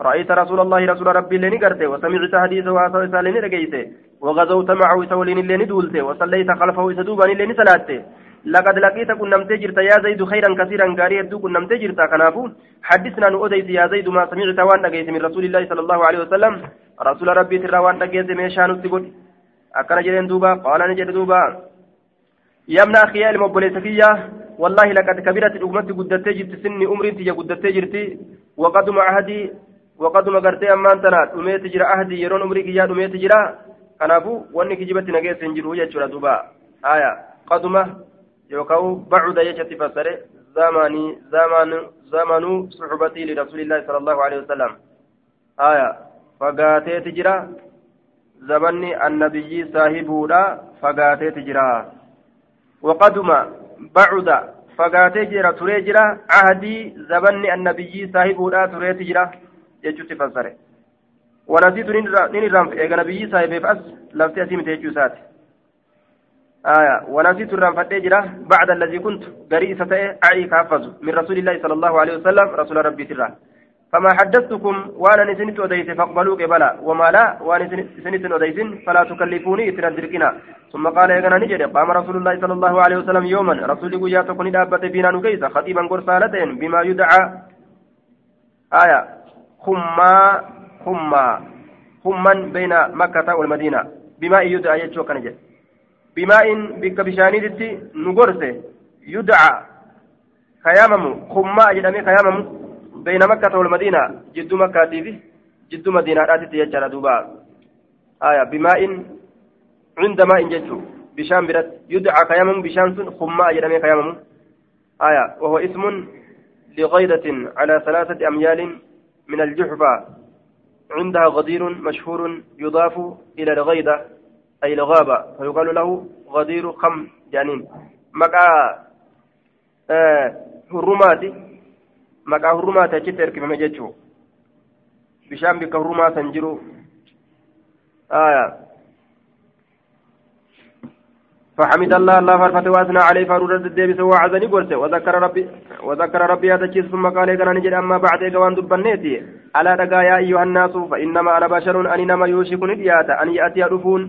رأيت رسول الله رسول ربي لني قرته وسمعت حديثه واسا لني رقيته وغزوت معه سولين لني دولته وصليت خلفه سدوبان لني صلاته لقد لقيت كن نمت جرت يا زيد خيرا كثيرا غاري هدو كن نمت جرت كنافو حدثنا نؤديت يا زيد ما سمعت وأن لقيت من رسول الله صلى الله عليه وسلم. رسول ربي ترى وأن لقيت ميشان تقول أكن جرين دوبا قال نجد دوبا. يمنا خيال مبوليسكية والله لقد كبرت الأمة قدت جرت سني أمري تجا قدت جرتي وقدم عهدي وقدم قرتي أما أنت أميت جرا عهدي يرون أمري كيا أميت جرا كنافو واني كجبت نجيس سنجرو يجرا دوبا. آية. قدمه يوكاو بعد يجت فسره. زماني زمان زمن صحبتي لرسول الله صلى الله عليه وسلم. آية. فقاتي تجرا زمني النبي صاحبه فقاتي تجرا وقدم بعد فقاتي جرا تري جرا عهدي زمني النبي صاحبه تري تجرا يجت فسره ونسيت نين رام إيجا نبي صاحبه فأس لفتي أسيمت يجو ساتي آية ونسيت الرنفة جرا بعد الذي كنت قريسة أعي كافز من رسول الله صلى الله عليه وسلم رسول ربي ترى فما حدثتكم وأنا نسنت وديت فاقبلوا قبلا وما لا وأنا نسنت وديت فلا تكلفوني تندركنا ثم قال يا نجد قام رسول الله صلى الله عليه وسلم يوما رسول قياتكم دابت فينا نكيس خطيبا قرصالتين بما يدعى آية خما خما خما بين مكة والمدينة بما يدعى يجوك نجد بماء بك بشانيتي نغرسه يدعى خيامم خما جدامي خيامم بين مكة والمدينة جد مكة في جد مدينة راتي يجرى دوبا آية بماء عند ماء جدو بشان برد يدعى خيامم بشان خما جدامي خيامم آية وهو اسم لغيدة على ثلاثة أميال من الجحفة. عندها غدير مشهور يضاف إلى الغيدة أي الغابة. فيقال له غدير خم جانين مكا آه هرماتي مكا هرماتي أجت إركب مجتشو بشام بك هرمات سنجرو آية فحمد الله الله فرفت واسنا عليه فرور الدبس وعزني قرته وذكر ربي وذكر ربي هذا الشيء ثم قال كان نجد أما بعد ايقوان دبنيتي ألا دقا يا أيها الناس فإنما أنا بشر اني نما يوشك ندياتا أن يأتي رفون.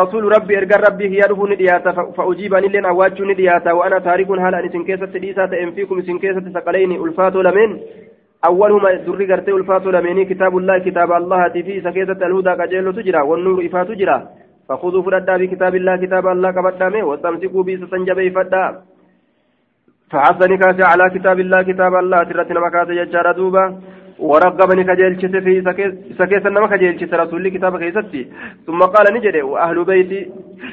رسول ربي ارجع ربي هي رفو ندياتا فاجيب ان لنا واجو ندياتا وأنا تارك هل أن سنكيسة تديسات إن فيكم سنكيسة ثقلين ألفاتو لمن. أولهما ذري قرتي ألفاتو لمن كتاب الله كتاب الله في سكيسة الهدى كجيل تجرى والنور إفات تجرى فخذوا فردا بكتاب الله كتاب الله كبدامه واستمسكوا به سنجبي فدا. فحسن كاسي على كتاب الله كتاب الله ترتنا مكاسي يجار دوبا. ورغبني كجيلشت في سكيس النما كجيلشت رسول كتاب كيستي. ثم قال نجري وأهل بيتي.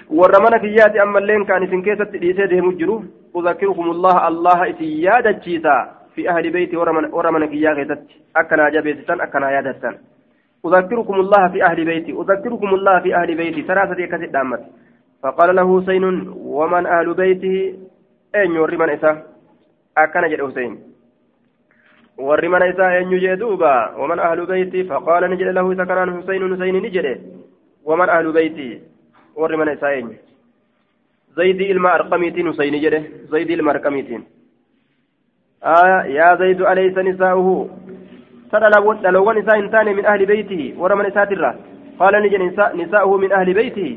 ورمنا كيات أما اللين كان في كيست ليسي دهم الجروف أذكركم الله الله إتيادة جيسا. في أهل بيتي ورمنا كيات كيست أكنا جبيتتن أكنا يادتن أذكركم الله في أهل بيتي أذكركم الله في أهل بيتي. ثلاثة كتب دامت. فقال له حسين ومن أهل بيته؟ أين يوري إسا؟ أكنا جد حسين. duuba waman ahlu beyti faqaala ni jedhe lahu isa kanaan huseynu huseyni ni jedhe waman ahlu beyti warri mana isaa eenyu زيد إلما أرقميتين حسين جده زيد إلما آه يا زيد أليس نساؤه؟ تدلوان نساء إنسان من أهل بيته ورمى نساء الرا قال نجن نساؤه من أهل بيته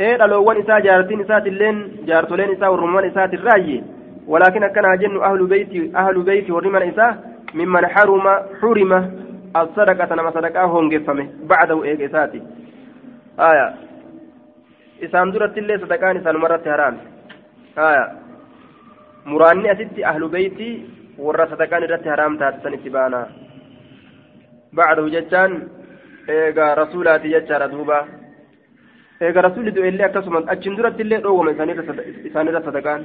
إيه دلوان نساء جارتين نساء اللين جارتولين نساء ورمى نساء الراي ولكن كان جن أهل بيتي أهل بيتي ورمى نساء ممن حرم حرم الصدقة نما صدقة هونجفمه بعده إيه إساتي آية isaan duratti illee sadaqaan isaanumarratti haraami haya muraanni asitti ahlu beeyti warra sadaqaan irratti haraam taate san itti baana bacdahu jechaan eegaa rasuulaati jechaadha duuba eega rasuulli du'e illee akkasuma achin duratti illee dhoowwama isaanirra sadaqaan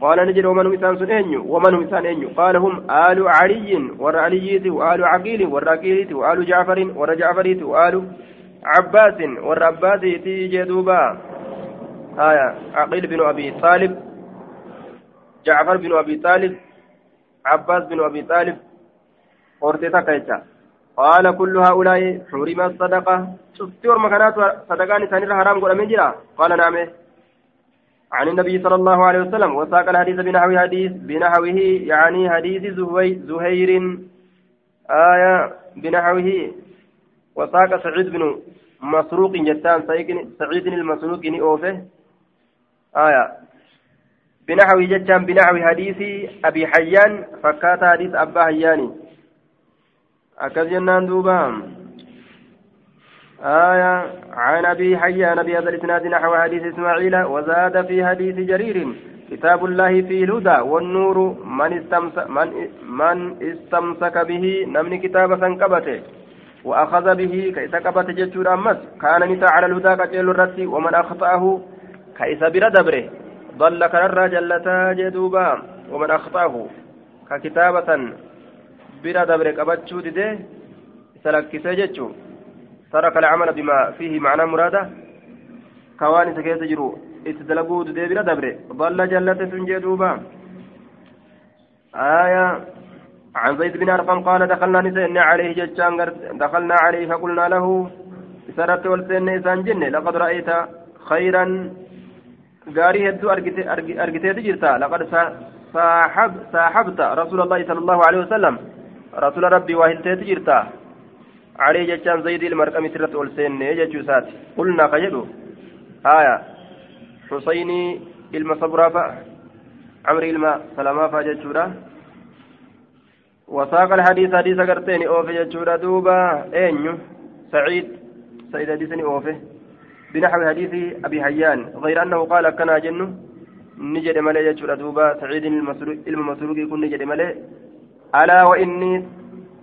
قال نجد ومن إنسان سنين ومن إنسان أين قال هم آل علي ور عليت وآل عقيل ور عقيلت وآل جعفر ور جعفريت وآل عباس ور عباس تيجي دوبا. آية عقيل بن أبي طالب جعفر بن أبي طالب عباس بن أبي طالب أورتيتا كيتا قال كل هؤلاء حرم الصدقة. شفت ورمكانات صدقان سنر حرام قول من جرا؟ قال نعم. عن النبي صلى الله عليه وسلم وساق الحديث بنحو حديث بنحوه يعني حديث زهير. آية بنحوه. وساق سعيد بن مسروق جتان سعيد المسروق أوفه. آية. بنحو جتان بنحو حديث أبي حيان فكات حديث أبا حياني أكد جنان دوبام. آية عن أبي حيان بهذا الإسناد نحو حديث إسماعيل وزاد في حديث جرير كتاب الله فيه الهدى والنور من استمسك, من, من استمسك به نمن كتاب سنكبته وأخذ به كيس كبت جتشور أمس كان نساء على الهدى كتيل الرد ومن أخطأه كيس بردبره ضل كرر جلتا جدوبا ومن أخطأه ككتابة بردبره كبتشو دده سلكسه جتشو ترك العمل بما فيه معنى مرادة كواني سكيس جرو اتدلقوا دده بردبره ضل جلتا سنجدوبا آية عن زيد بن أرقم قال دخلنا نسينا عليه جتشان دخلنا عليه فقلنا له سرت والسن إسان جنة لقد رأيت خيرا قاري هدو أرقتي جرتا لقد صاحب صاحبت رسول الله صلى الله عليه وسلم رسول ربي واهلتي جرتا عليه جتشان زيد المرقم سرت والسن جتشوسات قلنا قيدو آية حسيني المصبرافة عمري الما سلاما فاجتشورا وساق الحديث حديث قرتين أوفي جتشورا دوبا أينيو سعيد سعيد حديثني أوفي بنحو حديث أبي حيان غير أنه قال كنا جنو نجد ملي جتشورا دوبا سعيد المسروق يكون نجد ملي ألا وإني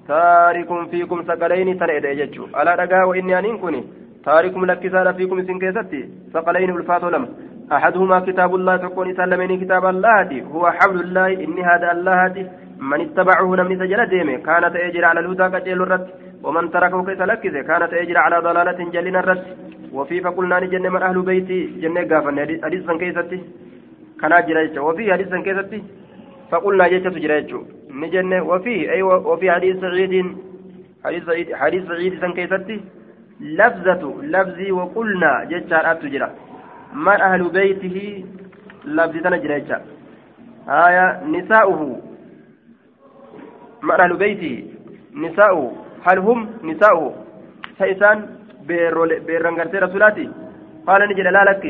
تارك فيكم ثقلين تنعد جتشو ألا رقا وإني أنين كوني تاركم لك سارة فيكم سنكيستي ثقلين الفاتو لم. أحدهما كتاب الله تكون سلمني كتاب الله هو حبل الله إني هذا الله من اتبعه نمني سجل ديمه. كانت أجر على الهدى كجل الرد. ومن تركه كيس لكزه كانت أجر على ضلالة جلنا الرد. وفي فقلنا نجن من أهل بيتي جنة قافن. حديث كيستي. كان جريتش وفي حديث كيستي. فقلنا جيتش جريتش نجن وفي أي وفي حديث سعيد. حديث سعيد حديث سعيد كيستي لفظة لفظي وقلنا جيتش أتجرى من أهل بيته؟ لفظة جريتش آية نساؤه. من أهل بيته؟ نساؤه. هل هم؟ نساؤه. سيسان بيرنغرتي رسولاتي. قال نجد لا لك.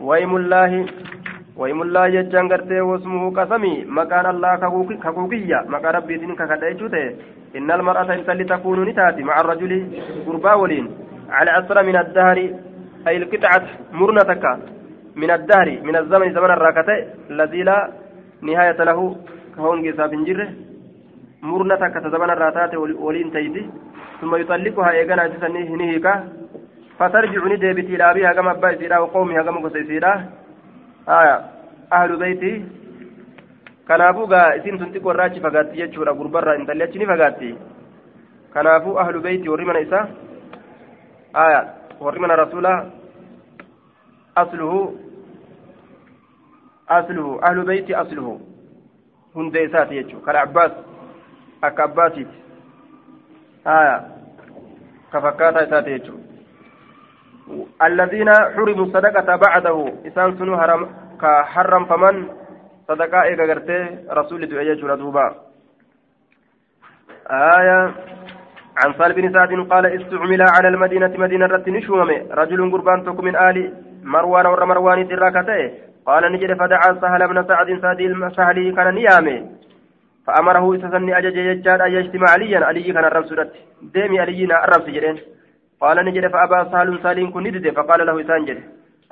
ويم الله. ويم الله جتان غرتي واسمه قسمي مكان الله ككوكية مكان ربي دين ككدأيشوته إن المرأة إن تكون نتاتي مع الرجل قربا ولين على أسر من الدهر أي القطعة مرنتك من الدهر من الزمن زمن الراكتة الذي لا نهاية له كهون جساب جره zaman irraa taate waliin tayti ثم يطلقها إيجانا جسني هنيهيكا فترجع ندبتي إلى كما أبا وقومها كما قصيسيرا آية أهل بيتي kanaafuu gaa isin tun xiqqoo irraa achi fagaatti jechuudha gurbarraa intalli achi ni fagaatti kanaafuu ahlu beeyti warri mana isaa aya warri mana rasuulaa asluhu asluhu ahlu beeyti asluhu hundee isaati jechuudha kana abbaas akka abbaatiiti haya ka fakkaataa isaati jechuudha الذين حرموا الصدقة بعده. إسان سنو كحرم فمن صدقاء غرتي رسول دعية دوبا. آية عن سال بن سعد قال استعمل على المدينة مدينة رت نشوم رجل قربان تك من آل مروان ور مروان تراكته قال نجد فدعا سهل بن سعد سادي المسهلي كان نيامي. فأمره إسسني أجج يجاد أن يجتمع عليا علي كان الرب سدت علينا الرب سجرين قال نجد فأبا سهل سالين كن ندد فقال له إسان جد.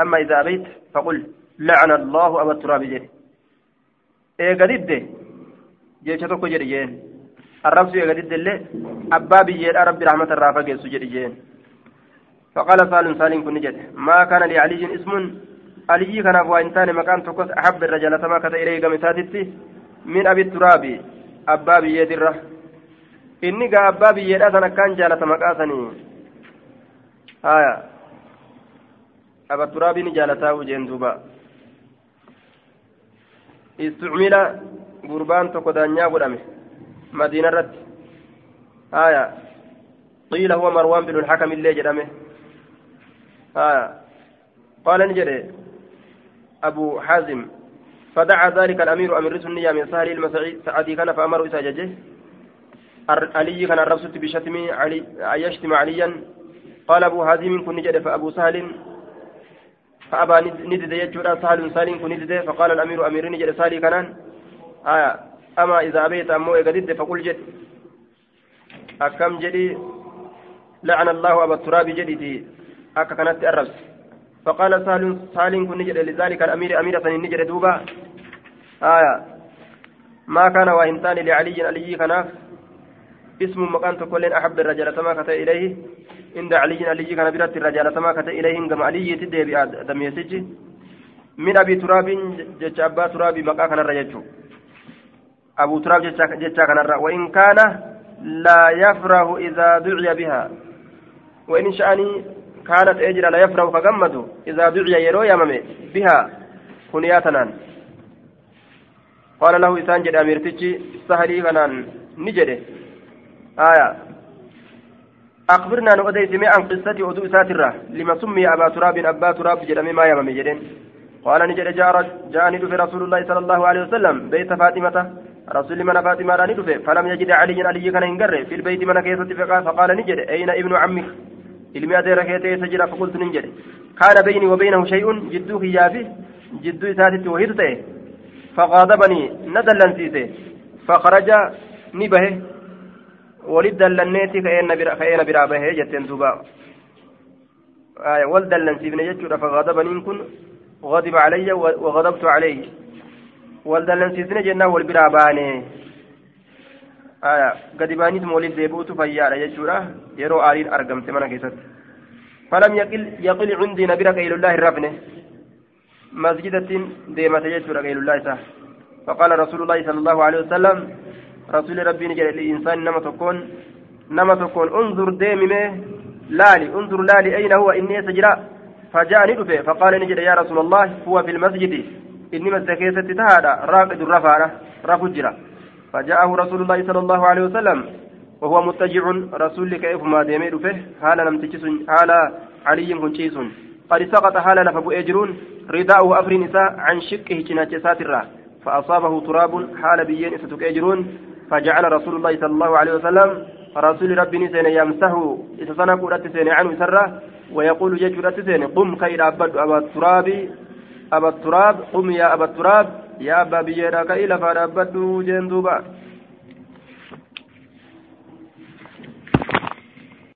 أما إذا أبيت فقل لعن الله أبا التراب جد. إيه قدد جيشتك جريين الرب يقدد اللي؟ أبا بيجير ربي رحمة الرافة جيسو جريين فقال سال سالين كن نجد. ما كان لعلي اسم؟ علي كان أبو إنسان مكان تقص أحب الرجال سما كتا إليه قمساتي من أبي التراب أبا بيجير الرح inni gaa abbaa biyyeedhaa san akkaan jaalata maqaa sanii abatturaabii ni jaalataa ujeen duuba. Istucmila gurbaan tokko daanyaa godhame مدينة رت آية قيل هو مروان بن الحكم اللي جرمه آية قال نجري أبو حازم فدعا ذلك الأمير أمير النية من سهل المسعي سعدي كان فأمر إساججه علي كان الرسول بشتم علي أن يشتم عليا قال أبو حازم كن نجد فأبو سهل فأبى ندد يجود سهل سالم كن ندد فقال الأمير أمير نجد سالي كان آية أما إذا أبيت أمو إغدد فقل جد. أكم جدي لعن الله أبا التراب جدي أكا كانت الربس. فقال سالم سالم كن نجد لذلك الأمير أميرة نجد دوبا. آية ما كان وإنسان لعلي علي كناف اسم مكان تقول أحب الرجال ما كتب إليه. عند علي علي كان برات الرجال ما كتب إليه. كما علي تدي بأدم يسجي. من أبي تراب جج أبا تراب مكان كان الرجال أبو تراب جتشا كان وإن كان لا يفرح إذا دعي بها. وإن شأني كانت أجر لا يفرح كجمد إذا دعي يرو يمامي بها. كنياتنا. قال له إسان جد أمير تجي. سهلي كنان نجده. آية. أخبرنا نؤديت عن قصة أدو ساترة لما سمي أبا تراب أبا تراب جدامي ما يمامي جدين قال نجد جاءني في رسول الله صلى الله عليه وسلم. بيت فاطمة. رسول من فاطمة راني دفه فلم يجد علي علي كان ينقر في البيت من كيسة فقال نجد أين ابن عمك؟ ilmi adeera kee ta'e isa jira fakultu nin jedhe kaana bayni wa baynahu shay'un jidduu kiyyaafi jidduu isaatitti wahitu ta'e faqaadabanii na dallansiise faqaraja ni bahe walit dallanneeti ka'eena biraa bahe jetteen duuba wal dallansiifne jechuudha faqaadabaniin kun غضب علي وغضبت عليه waldallansiisne jennaan wal biraa baane gadi baaniituma waliin deebi'utu fayyaadha jechuudha yeroo aariin argamte mana keessatti falam yaqil cundii na bira qaylullaa hin rafne masjidattiin deemate jechuudha qaylullaa isaa فقال رسول الله صلى الله عليه وسلم رسول ربي نجد الإنسان نما تكون نما تكون. انظر ديمي لالي. انظر لالي أين هو؟ إني سجراء فجاءني فقال نجد يا رسول الله هو في المسجد. إنما الزكاة تهادا. راقد الرفارة رفجرة فجاءه رسول الله صلى الله عليه وسلم. وهو متجع. رسول كيف ما ديمي به حال لم تجس حال علي كنشيس قد سقط. حال لفبو أجرون. رداءه أفر نساء عن شقه جناج ساترة. فأصابه تراب. حال بيين ستك أجرون. فجعل رسول الله صلى الله عليه وسلم رسول ربي نسين يمسه إذا سنك سين عنه سرة ويقول جيش سين قم خير أبا التراب أبا التراب قم يا أبا التراب يا أبا بييرا كإلى فأنا أبدو جندوبا.